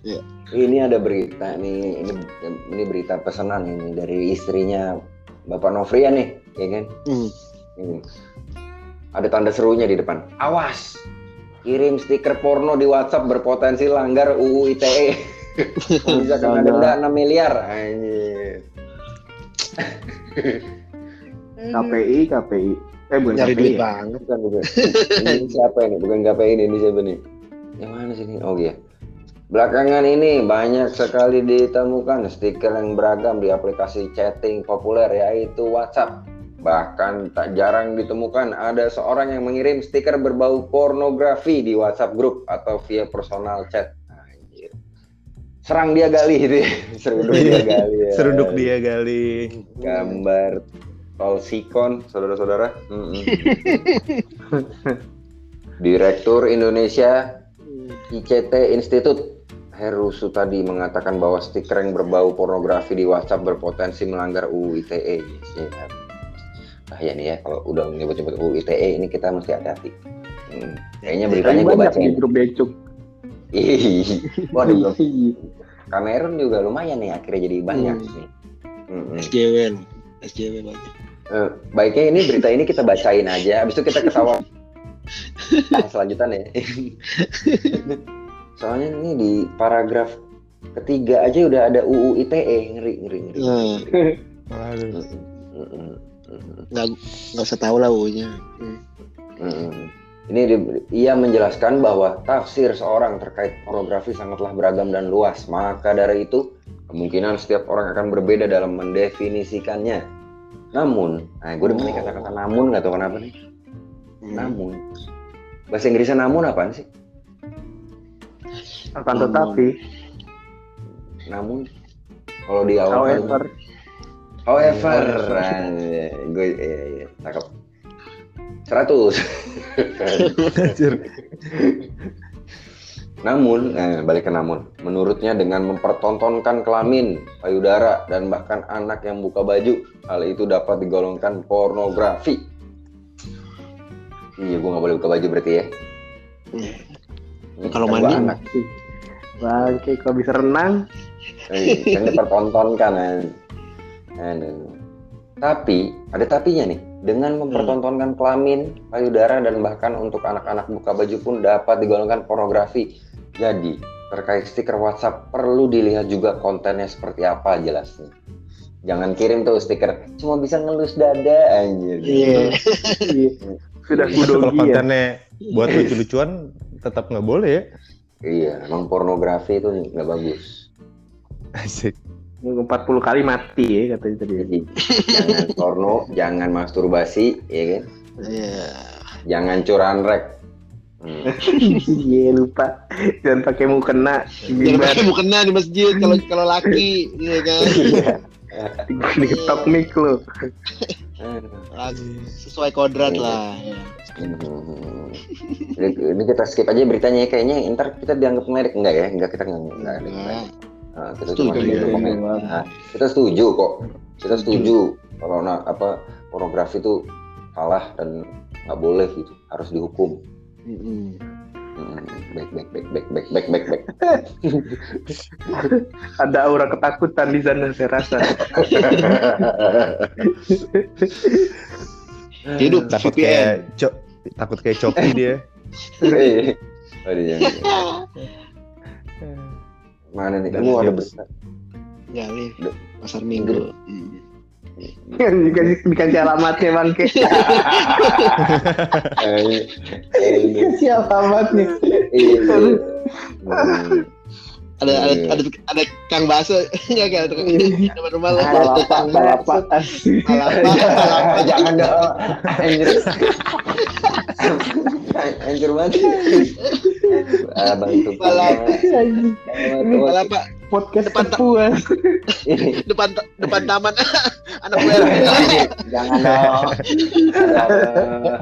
Iya. Ini ada berita nih, ini ini berita pesanan ini dari istrinya Bapak Novrian nih, ya kan? Hmm. Ada tanda serunya di depan. Awas, kirim stiker porno di WhatsApp berpotensi langgar UU ITE. Bisa kena denda 6 miliar. Anjir. KPI, KPI. Eh bukan Nyari KPI. duit ya? banget. Bukan, bukan. Ini siapa ini? Bukan KPI ini, ini siapa nih? Yang mana sih ini? Oh iya. Belakangan ini banyak sekali ditemukan stiker yang beragam di aplikasi chatting populer yaitu WhatsApp. Bahkan tak jarang ditemukan ada seorang yang mengirim stiker berbau pornografi di WhatsApp grup atau via personal chat. Anjir. Serang dia gali itu ya. Seruduk dia gali ya. Seruduk dia kali. Gambar tol Sikon, saudara-saudara. Direktur Indonesia ICT Institute Heru Sutadi mengatakan bahwa stiker yang berbau pornografi di WhatsApp berpotensi melanggar UU ITE. Siap. Bahaya nih ya kalau udah nyebut-nyebut UU ITE ini kita mesti hati-hati. Hmm, Kayaknya beritanya Tapi gue banyak baca. di grup becuk. Ih, Waduh. Kamerun juga lumayan nih akhirnya jadi banyak Hmm. nih. Mm-mm. SJW. SJW banyak. Eh, baiknya ini berita ini kita bacain aja, habis itu kita ketawa. Nah, selanjutnya ya. Soalnya ini di paragraf ketiga aja udah ada UU ITE ngeri ngeri ngeri. Nah, Waduh. Nggak nggak usah tahu lah unya. mm-mm. Ini di- ia menjelaskan bahwa tafsir seorang terkait pornografi sangatlah beragam dan luas. Maka dari itu kemungkinan setiap orang akan berbeda dalam mendefinisikannya. Namun, nah gue udah nih kata-kata namun nggak tahu kenapa nih. Namun, bahasa Inggrisnya namun apaan sih? Akan tetapi, Namun, kalau di awal however, However, gue iya, iya, cakep. 100. Anjir. namun, eh, balik ke namun. Menurutnya dengan mempertontonkan kelamin, payudara, dan bahkan anak yang buka baju, hal itu dapat digolongkan pornografi. Iya, gue nggak boleh buka baju berarti ya. Iya. Kalau mandi? anak. bangke kalau bisa renang, Eh, kan dipertontonkan kan. Aduh. Tapi ada tapinya nih. Dengan mempertontonkan kelamin, payudara dan bahkan untuk anak-anak buka baju pun dapat digolongkan pornografi. Jadi terkait stiker WhatsApp perlu dilihat juga kontennya seperti apa jelasnya. Jangan kirim tuh stiker cuma bisa ngelus dada anjir. Iya. iya. sudah kalau kudogi ya. kontennya buat lucu-lucuan tetap nggak boleh ya. Iya, emang pornografi itu nggak bagus. Asik. 40 kali mati ya katanya tadi. Jangan porno, jangan masturbasi, ya kan? Iya. Jangan curanrek. Hmm. Iya lupa. Jangan pakai mukena Jangan pakai mukena di masjid kalau kalau laki, iya kan. diketok mic lo. Langsung Sesuai kodrat lah. ya. Hmm. Ini, kita skip aja beritanya ya kayaknya ntar kita dianggap ngeledek enggak ya enggak kita enggak enggak ada Nah, Nah, kita Setuju, cuma gitu komen. Nah, kita setuju kok kita setuju kalau na- apa pornografi itu salah dan nggak boleh gitu harus dihukum mm-mm. Hmm, baik baik baik baik baik baik baik baik Ada aura ketakutan di sana saya rasa. Hidup Takut VPN. kayak cok takut kayak coki dia. Eh, aduh, jangan. Mana nih? Kamu ada berita ya, Gak Pasar Minggu. Hmm. dikasih dikasih alamatnya bang. Ke dikasih alamatnya ada ada ada ada kang baso. Nggak kayak tukang nomor rumah lo. Balapan balapan balapan jangan dong. Anjir. Anjir banget itu Balapak. Balapak Podcast Depan terpuas. depan depan taman. Anak gue. jangan dong. Aduh.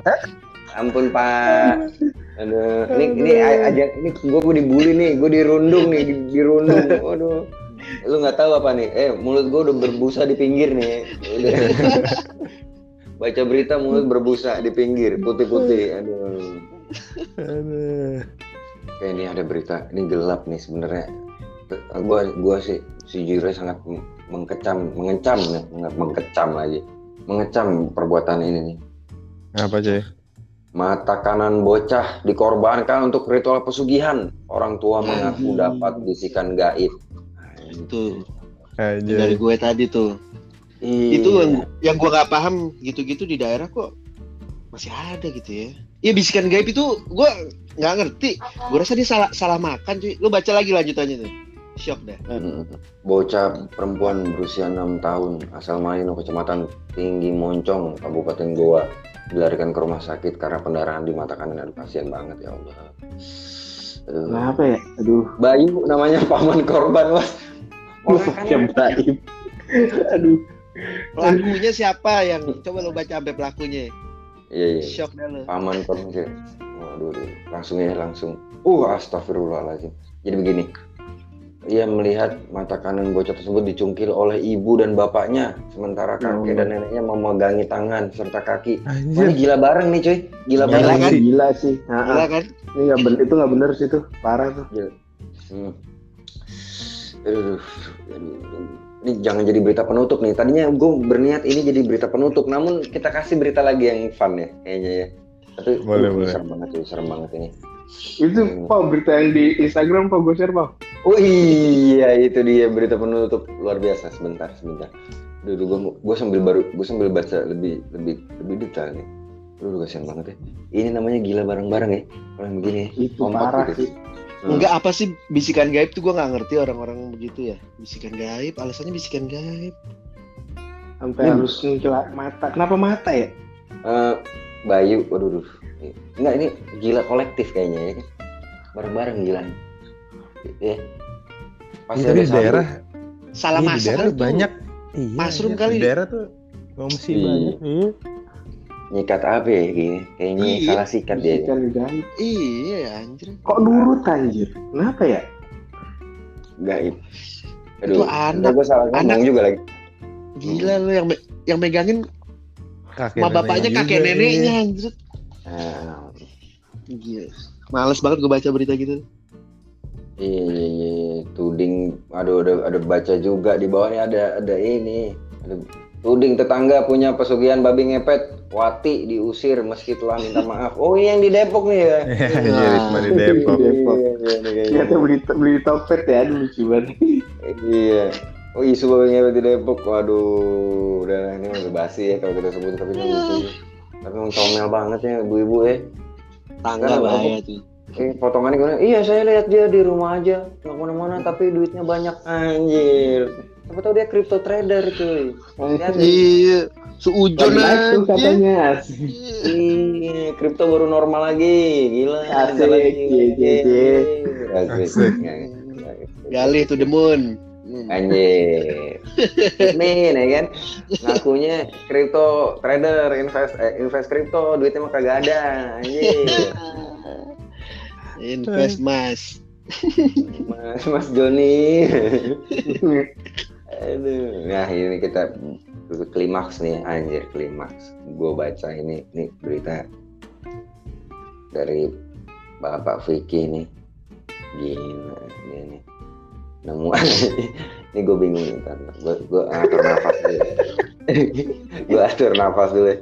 ampun pak. Aduh. Ini ini aja ini gue gue dibully nih. Gue dirundung nih di, dirundung. Waduh. Lu nggak tahu apa nih? Eh mulut gue udah berbusa di pinggir nih. Udah. baca berita mulut berbusa di pinggir putih-putih. Aduh. Aduh. Kayak ini ada berita, ini gelap nih sebenarnya. Gua gua sih sejujurnya sangat mengecam, ya, nggak mengkecam lagi, mengecam perbuatan ini nih. Apa aja? Mata kanan bocah dikorbankan untuk ritual pesugihan. Orang tua mengaku dapat bisikan gaib. Itu Aja. dari gue tadi tuh. Iya. Itu yang yang gue nggak paham gitu-gitu di daerah kok masih ada gitu ya. Iya bisikan gaib itu gue nggak ngerti. Gue rasa dia salah salah makan cuy. Lu baca lagi lanjutannya tuh. Shock. Mm. Bocah perempuan berusia 6 tahun asal Malino, Kecamatan Tinggi Moncong, Kabupaten Goa dilarikan ke rumah sakit karena pendarahan di mata kanan. Aduh kasihan banget ya Allah. Aduh. Kenapa ya? Aduh. Bayu namanya paman korban mas. Orang kan. Aduh. Pelakunya siapa yang coba lu baca sampai pelakunya. Iya iya. Shock dah lu. Paman sih. Waduh, aduh. langsung ya langsung. Uh astagfirullahaladzim. Jadi begini. Ia melihat mata kanan bocah tersebut dicungkil oleh ibu dan bapaknya, sementara kakek dan neneknya memegangi tangan serta kaki. Wah, ini gila bareng nih cuy, gila Gila bareng. kan? Gila sih. Nah, Gila kan? ini nggak bener, itu nggak bener sih tuh. Parah tuh. Hmm. Aduh, aduh, aduh. Ini jangan jadi berita penutup nih. Tadinya gue berniat ini jadi berita penutup, namun kita kasih berita lagi yang fun ya, kayaknya ya. Tapi Boleh, uh, boleh. serem banget tuh, serem banget ini. Itu Hmm. Pak berita yang di Instagram Pak gue share Pak. Oh iya, itu dia berita penutup luar biasa. Sebentar, sebentar. Duh, gue gue sambil baru gue sambil baca lebih lebih lebih detail nih. Duh, kasihan banget ya. Ini namanya gila bareng-bareng ya. Kalau yang begini ya. Itu Kompak parah gitu. sih. Hmm. Enggak apa sih bisikan gaib tuh gue nggak ngerti orang-orang begitu ya. Bisikan gaib, alasannya bisikan gaib. Sampai Hmm. harus ngelak mata. Kenapa mata ya? Eh, Bayu, waduh, duh. Enggak ini gila kolektif kayaknya ya. kan? Bareng-bareng gila. Ya. Pasti Iya, tapi ada daerah, Salah masak daerah tuh. banyak. Iya, Mushroom iya, kali. Di daerah tuh ngomsi Iya. banyak. Iya. Nyikat apa ya gini? Kayaknya Iya. salah sikat dia. Iya anjir. Kok nurut anjir? Kenapa ya? Gaib. Itu anak- gue salah ngomong anak- juga lagi. Gila lu yang me- yang megangin Kakek sama bapaknya kakek juga, neneknya iya. anjir. Nah, Gila. Males banget gue baca berita gitu. Iya, iya, iya. Tuding, aduh, ada, ada baca juga di bawahnya ada, ada ini. Ada tuding tetangga punya pesugihan babi ngepet, Wati diusir meski telah minta maaf. Oh, iya, yang di Depok nih ya. Iya, Risma di Depok. Iya, iya, iya, iya. Ternyata beli beli topet ya, aduh lucu banget. Iya. Oh, isu babi ngepet di Depok. Waduh, udah ini udah basi ya kalau kita sebut tapi ini lucu. Tapi emang comel banget ya ibu-ibu ya. Tangga bahaya tuh. Eh, potongannya gimana? Iya, saya lihat dia di rumah aja, nggak ke mana-mana, tapi duitnya banyak anjir. Siapa tahu dia crypto trader cuy. Iya. Seujon aja. katanya. Iya, kripto baru normal lagi, gila. Asik, cie, cie. Asik. Galih to the moon. Anjir. Nih, ya kan? Ngakunya kripto trader, invest eh, invest kripto, duitnya mah kagak ada. Anjir. Invest mas. Mas Mas Joni. Aduh. Nah, ini kita klimaks nih, anjir klimaks. Gue baca ini, nih berita dari Bapak Vicky nih. Gila, dia nih. Nemu ini gue bingung nih, gue gue atur nafas dulu. gue atur nafas dulu.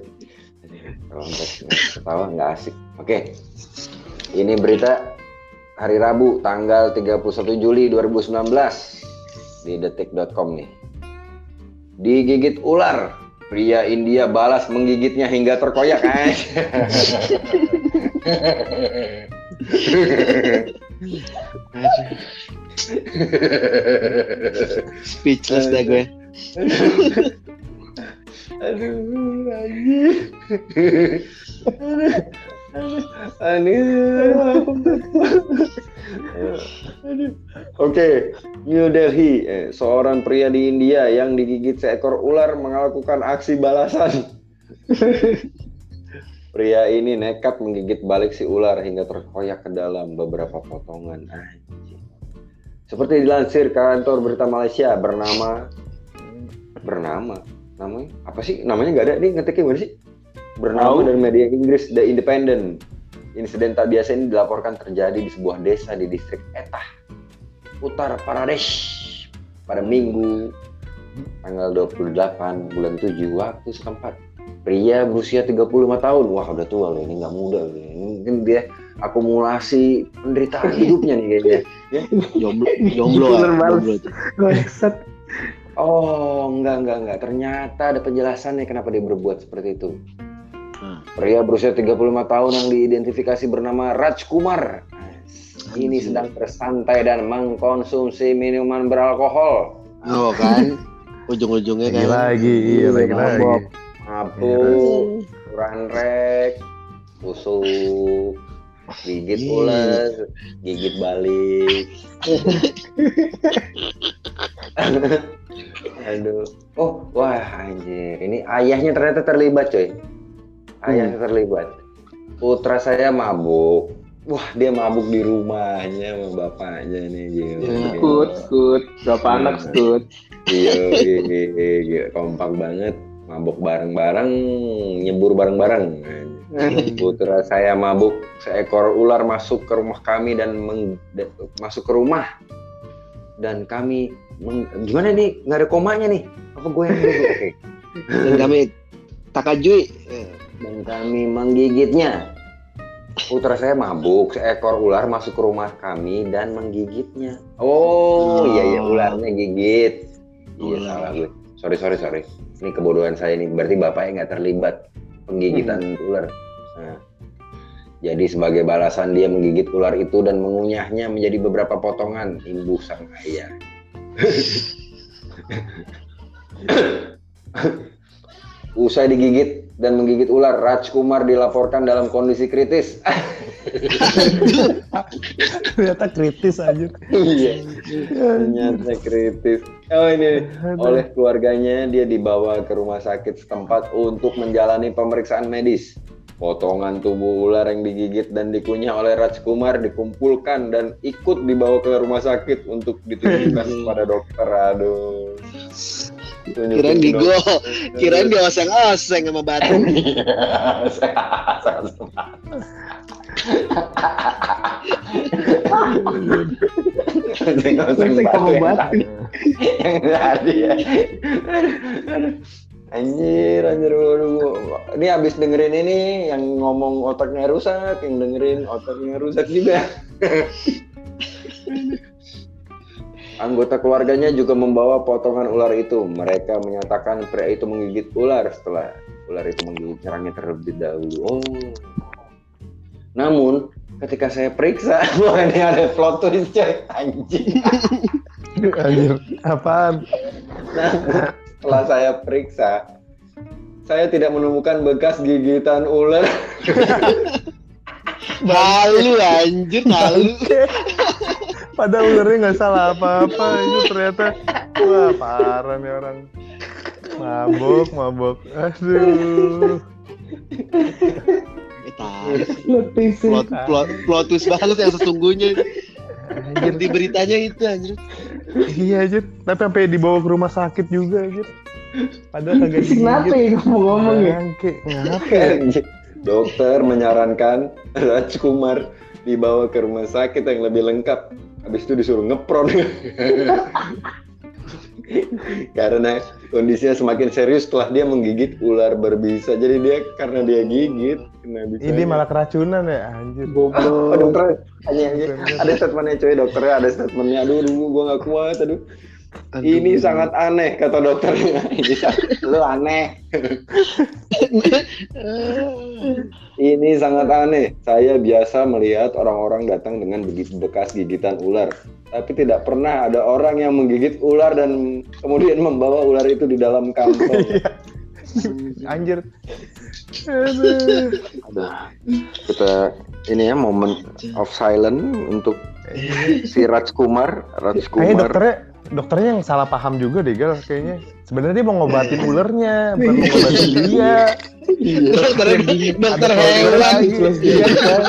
ketawa nggak asik. Oke, ini berita hari Rabu tanggal 31 Juli 2019 di detik.com nih. Digigit ular, pria India balas menggigitnya hingga terkoyak. Speechless dah gue. Aduh, anjir. Oke, New Delhi, eh, seorang pria di India yang digigit seekor ular melakukan aksi balasan. pria ini nekat menggigit balik si ular hingga terkoyak ke dalam beberapa potongan. Seperti dilansir kantor berita Malaysia bernama bernama? Namanya? Apa sih? Namanya nggak ada nih ngetiknya gimana sih bernama dari media Inggris The Independent insiden tak biasa ini dilaporkan terjadi di sebuah desa di distrik Etah Uttar Pradesh pada Minggu tanggal 28 bulan 7 waktu setempat pria berusia 35 tahun wah udah tua loh ini nggak muda loh ini mungkin dia akumulasi penderitaan hidupnya nih kayaknya Jomblo, jomblo, jomblo. Bangsat. Oh, enggak, enggak, enggak. Ternyata ada penjelasannya kenapa dia berbuat seperti itu. Hmm. Pria berusia 35 tahun yang diidentifikasi bernama Raj Kumar. Ini Anjir. sedang bersantai dan mengkonsumsi minuman beralkohol. Oh kan, ujung-ujungnya kan. lagi, iya lagi lagi. Mabok, mabuk, ranrek, tusuk, gigit Iya. ules, gigit balik. Aduh. Oh, wah anjir. Ini ayahnya ternyata terlibat, coy. Ayahnya terlibat. Putra saya mabuk. Wah, dia mabuk di rumahnya sama bapaknya nih. Gila. Ya, Skut, skut. Berapa Hmm. anak skut? Iya, iya, iya, iya, iya. kompak banget. Mabuk bareng-bareng, nyebur bareng-bareng. Putra saya mabuk, seekor ular masuk ke rumah kami dan meng- da- masuk ke rumah dan kami meng- gimana nih nggak ada komanya nih apa gue yang dulu oke Dan kami takajui. Dan kami menggigitnya. Putra saya mabuk seekor ular masuk ke rumah kami dan menggigitnya. Oh iya iya ularnya gigit. Iya salah gue. Sorry sorry sorry. Ini kebodohan saya nih. Berarti bapaknya nggak terlibat pengigitan ular. Nah, jadi sebagai balasan dia menggigit ular itu dan mengunyahnya menjadi beberapa potongan imbuh sang ayah. Usai digigit dan menggigit ular, Raj Kumar dilaporkan dalam kondisi kritis. Ternyata kritis aja. Iya, ternyata kritis. Oh ini oleh keluarganya dia dibawa ke rumah sakit setempat untuk menjalani pemeriksaan medis. Potongan tubuh ular yang digigit dan dikunyah oleh Raj Kumar dikumpulkan dan ikut dibawa ke rumah sakit untuk ditunjukkan kepada dokter. Aduh. Kirain di gol, kirain di oseng-oseng sama batu. Oseng sama batu. Yang tadi ya. Anjir, anjir, waduh. Ini abis dengerin ini yang ngomong otaknya rusak, yang dengerin otaknya rusak juga. Anggota keluarganya juga membawa potongan ular itu. Mereka menyatakan pria itu menggigit ular setelah ular itu menggigit nyerangnya terlebih dahulu. Oh. Namun, ketika saya periksa, wah ini ada plot twist coy. Anjing. Anjir, apaan? Nah, setelah saya periksa, saya tidak menemukan bekas gigitan ular. Malu anjir, malu. Padahal ularnya nggak salah apa-apa. Itu ternyata wah parah nih orang. Mabok, mabok. Aduh. Plot, plot, plot twist banget yang sesungguhnya. Anjir, Di beritanya itu anjir. iya anjir. Tapi sampai dibawa ke rumah sakit juga anjir. Padahal kagak Kenapa digigit. ya ngomong-ngomong ya? Bangke, ngapa ya? Dokter menyarankan Raj Kumar dibawa ke rumah sakit yang lebih lengkap. Habis itu disuruh ngepron. karena kondisinya semakin serius setelah dia menggigit ular berbisa. Jadi dia karena dia gigit kena bisa. Ini malah keracunan ya anjir. Oh, Goblok. dokter, hanya, hanya ada statementnya cuy dokternya ada statementnya. Aduh, aduh, gua nggak kuat. Aduh, ini sangat aneh kata dokternya. Ini sangat- lu aneh. Ini sangat aneh. Saya biasa melihat orang-orang datang dengan begitu bekas gigitan ular, tapi tidak pernah ada orang yang menggigit ular dan kemudian membawa ular itu di dalam kantong. Anjir. Aduh. Aduh. Kita ini ya momen of silence untuk si Raj Kumar. Raj Kayaknya Kumar. dokternya dokternya yang salah paham juga deh gal kayaknya. Sebenarnya dia mau ngobatin ulernya, bukan mau ngobatin dia. Dokter, dokter Ada hewan. Iya, kan?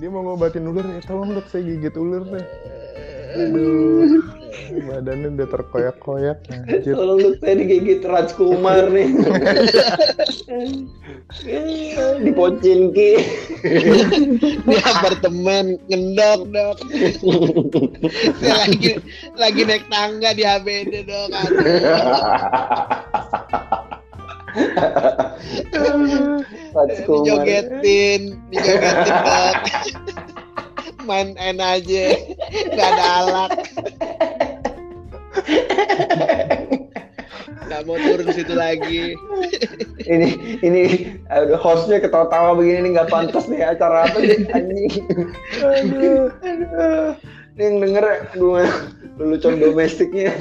dia mau ngobatin ular ya tolong dok saya gigit ularnya. Aduh. Badannya udah terkoyak-koyak. Tolong lu saya digigit Raj Kumar nih. Di Pocinki. Di apartemen ngendok dok. Saya lagi lagi naik tangga di HBD dok. Raj Kumar. Dijogetin, dijogetin dok. Main en aja, nggak ada alat. Nggak mau turun situ lagi. Ini ini hostnya ketawa-tawa begini nih nggak pantas nih acara apa sih anjing. Aduh, aduh. Ini yang denger aduh lelucon domestiknya.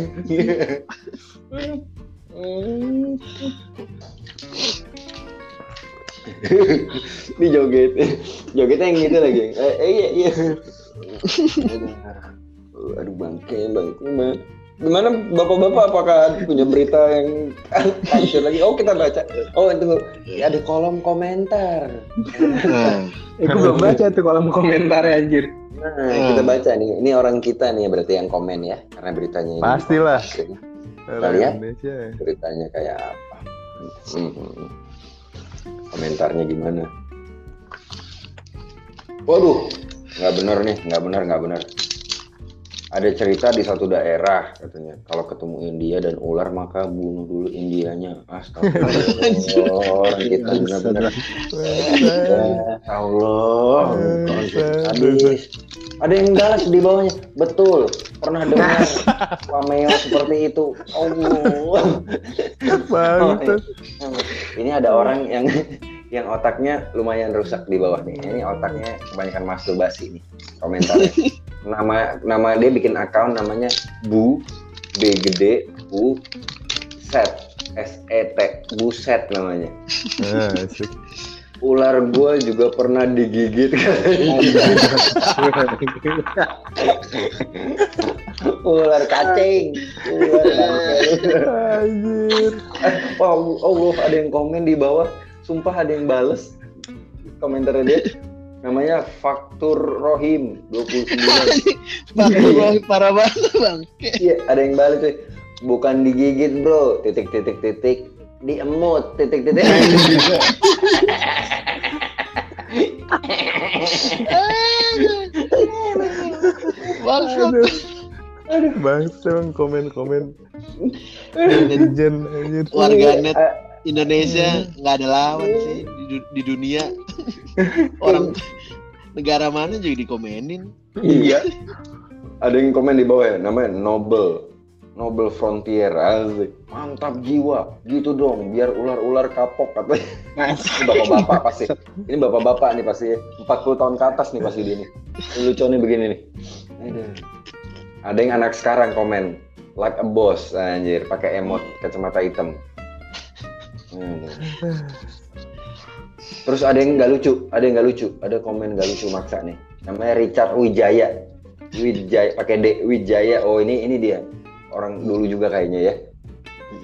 Ini joget. Jogetnya yang gitu lagi. Eh, eh, iya iya. Aduh, bangke bangke bang. Gimana bapak-bapak apakah punya berita yang hancur lagi? Oh kita baca. Oh itu ya, ada kolom komentar. Nah, Eh, gue belum baca tuh kolom komentar anjir. Nah kita baca nih. Ini orang kita nih berarti yang komen ya karena beritanya ini. Pastilah. Kita lihat. Indonesia. Beritanya kayak apa? Hmm. Komentarnya gimana? Waduh, nggak bener nih, nggak bener, nggak bener. Ada cerita di satu daerah katanya. Kalau ketemu India dan ular maka bunuh dulu Indianya. Astagfirullah kita benar-benar Ya Allah. Habis. Ada yang balas di bawahnya. Betul. Pernah dengar cameo seperti itu? Allah. Bangsat. ini ada orang yang yang otaknya lumayan rusak di bawah nih. Ini otaknya kebanyakan masturbasi nih komentarnya. nama nama dia bikin account namanya Bu B gede Bu Set S E T Buset namanya. Ah. Ular gua juga pernah digigit. Ular kacing. Ular kacing. Anjir. Wah, Allah ada yang komen di bawah. Sumpah ada yang bales komentarnya dia. Namanya Faktur Rohim 29. Parah, parah banget bang. Iya, ada yang bales tuh. Bukan digigit, Bro. Titik titik titik. Diemut titik titik. Bangsat. Aduh. Bangsa emang komen-komen. Netizen anjir. Warganet Eh, Indonesia nggak ada lawan sih di, du- di dunia. Orang negara mana juga dikomenin. Iya. Ada yang komen di bawah ya, namanya Noble. Noble Frontier, asik. Mantap jiwa, gitu dong, biar ular-ular kapok katanya. Ini bapak-bapak pasti. Ini bapak-bapak nih pasti. 40 tahun ke atas nih pasti dia nih. Ini Lucu nih begini nih. Ada yang anak sekarang komen, like a boss, anjir, pakai emot kacamata hitam. Aduh. Terus ada yang nggak lucu, ada yang nggak lucu, ada komen nggak lucu maksa nih. Namanya Richard Wijaya. Wijaya pakai D Wijaya. Oh ini ini dia. Orang dulu juga kayaknya ya.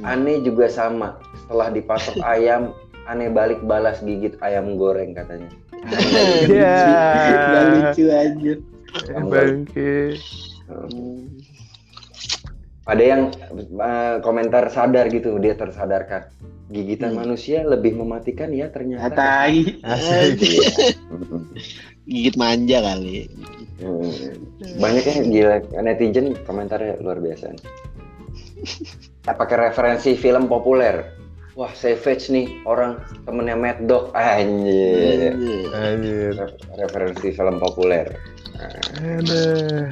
Aneh juga sama. Setelah dipasok ayam, aneh balik balas gigit ayam goreng katanya. Ya. Gak lucu aja. Bangke. Ada yang eh, komentar sadar gitu, dia tersadarkan. Gigitan Hmm. manusia lebih mematikan ya ternyata. Katai. Asik. Gigit manja kali. Hmm. Banyak yang gila netizen komentarnya luar biasa. nih. Pakai referensi film populer. Wah, Savage nih orang temennya Mad Dog. Anjir. Anjir. Re- Referensi film populer. Aduh.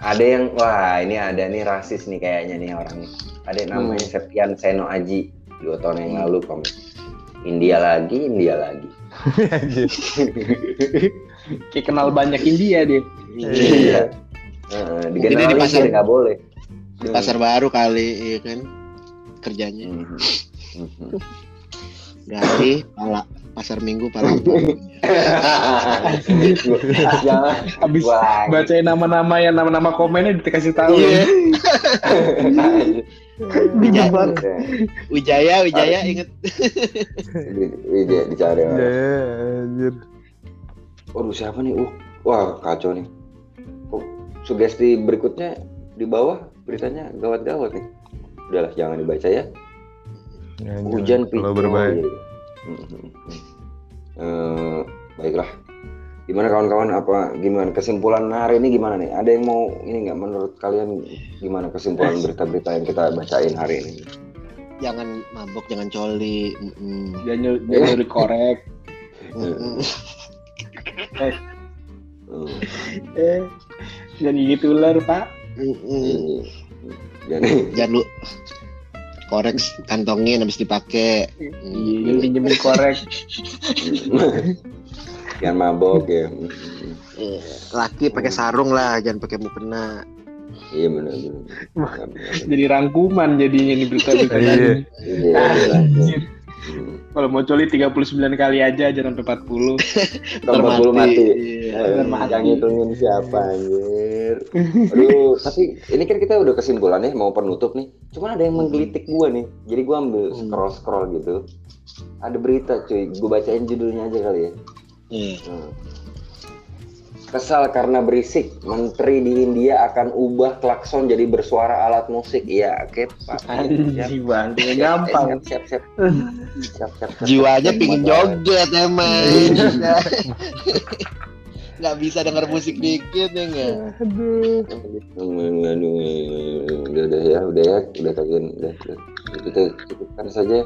Ada yang wah ini ada nih rasis nih kayaknya nih orang. Ada yang namanya Septian Seno Aji dua tahun yang lalu komen. India lagi, India lagi. Kayak kenal banyak India dia. Iya. Di digeneralisir pasar- nggak boleh. Pasar baru kali, iya kan? Kerjanya. Mhm. Mhm. Dari pala pasar minggu pala. Jangan. Habis bacain nama-nama yang nama-nama komennya dikasih tahu Iya. ya. Wijaya, Wijaya, Wijaya inget. Di- dicari. orang. Ya, anjir. Waduh siapa nih? Uh, wah kacau nih. Oh, sugesti berikutnya di bawah beritanya gawat-gawat nih. Udahlah jangan dibaca ya. Anjir. Hujan kalau pi- berbahaya. Eh, baiklah. Gimana kawan-kawan? Apa gimana kesimpulan hari ini gimana nih? Ada yang mau ini nggak menurut kalian gimana kesimpulan berita-berita yang kita bacain hari ini? Jangan mabok, jangan coli. Mm-mm. Nyuruh korek. Mm-mm. Hmm. Eh, jangan gigit ular pak. Mm-mm. Jangan Jangan lu korek kantongin habis dipakai. Iya, jangan pinjemin korek. jangan mabok ya. Eh, Laki pakai sarung lah, jangan pakai mukena. Iya benar. Jadi rangkuman jadinya nih berita-berita Iya. Kalau mau coli 39 kali aja jangan sampai 40. Kalau 40 mati. Iya. Eh, Bener, mati. Yang ngitungin siapa anjir. Aduh, tapi ini kan kita udah kesimpulan nih mau penutup nih. Cuman ada yang menggelitik gua nih. Jadi gua ambil Hmm. scroll-scroll gitu. Ada berita cuy, gua bacain judulnya aja kali ya. Iya. Hmm. Kesal karena berisik, menteri di India akan ubah klakson jadi bersuara alat musik. Iya, oke Pak. Bang, gampang. Siap, siap, siap. Siap, siap, siap. Jiwanya pingin joget emang. nggak bisa denger musik dikit ya nggak Aduh. Aduh, aduh, udah udah ya, udah ya, udah kalian udah, udah. kita cukupkan saja.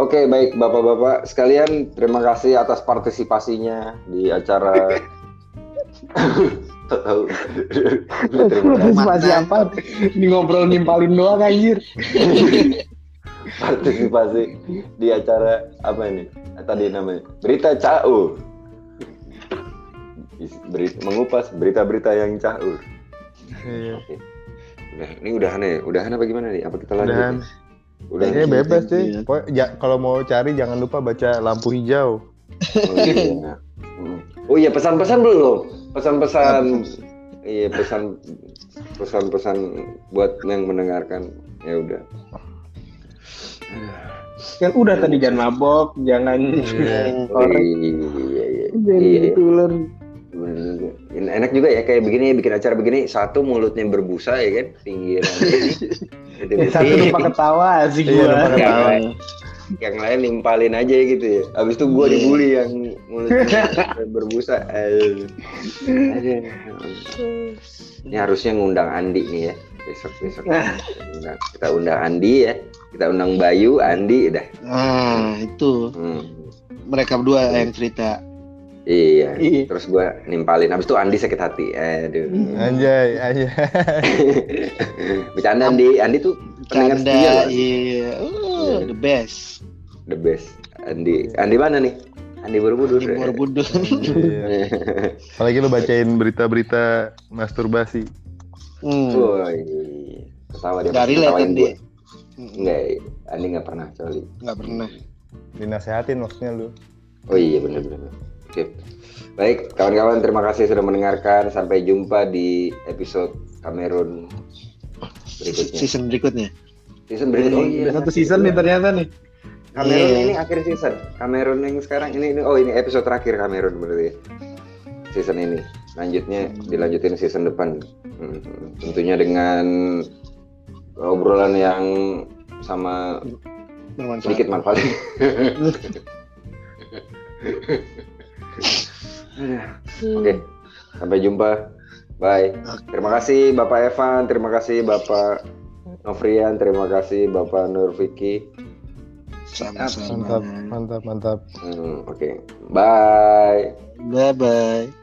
Oke, baik Bapak-bapak sekalian, terima kasih atas partisipasinya di acara. Tak tahu. terima kasih Partisipasi apa? Ini ngobrol nimpalin doang anjir. partisipasi di acara apa ini? Tadi namanya berita caur. Berita, mengupas berita-berita yang caur. Iya. Oke. Udah, ini udahan ya? Udahan apa gimana nih? Apa kita lanjut? Udahan. Udah. Kayaknya bebas sih. ya. Ja- kalau mau cari jangan lupa baca lampu hijau. Oh iya. Oh iya pesan-pesan belum? Pesan-pesan. Iya pesan pesan-pesan buat yang mendengarkan. Ya udah. Kan udah tadi jangan mabok, jangan Iya. Korek, iya iya iya. jangan Iya, gitu ular. Enak juga ya kayak begini bikin acara begini satu mulutnya berbusa ya kan pinggirannya ini. Yang satu lupa ketawa sih Iya, gua. yang, ketawa. lain, yang lain nimpalin aja gitu ya. Abis itu gua dibully yang mulutnya berbusa. Aduh. Aduh. Ini harusnya ngundang Andi nih ya. Besok besok Undang- kita undang Andi ya. Kita undang Bayu, Andi udah. nah itu Hmm. mereka berdua yang cerita Iya. Iya. Terus gua nimpalin. Abis itu Andi sakit hati. Aduh. Anjay, anjay. Bercanda Andi. Andi tuh pendengar setia loh. iya oh, the best The best. Andi. Andi mana nih? Andi Borobudur. di Borobudur Iya. Apalagi lu bacain berita-berita masturbasi. hmm. Woi. Ketawa dia. Ketawain Andi. gue. Enggak, Andi nggak pernah coli. nggak pernah Dinasehatin maksudnya lu. Oh iya benar benar. Oke. Baik, kawan-kawan terima kasih sudah mendengarkan. Sampai jumpa di episode Kamerun berikutnya. season berikutnya Season berikut. Oh iya. Satu season nih ternyata nih. Kamerun Iya. ini akhir season. Kamerun yang sekarang ini, ini oh ini episode terakhir Kamerun berarti. ya. Season ini. Lanjutnya dilanjutin season depan. Hmm, Tentunya dengan obrolan yang sama bermanfaat sedikit manfaat. Oke, sampai jumpa. Bye. Terima kasih Bapak Evan, terima kasih Bapak Novrian, terima kasih Bapak Nur Vicky. Sama-sama Mantap, mantap, mantap. Hmm, Oke, bye. bye bye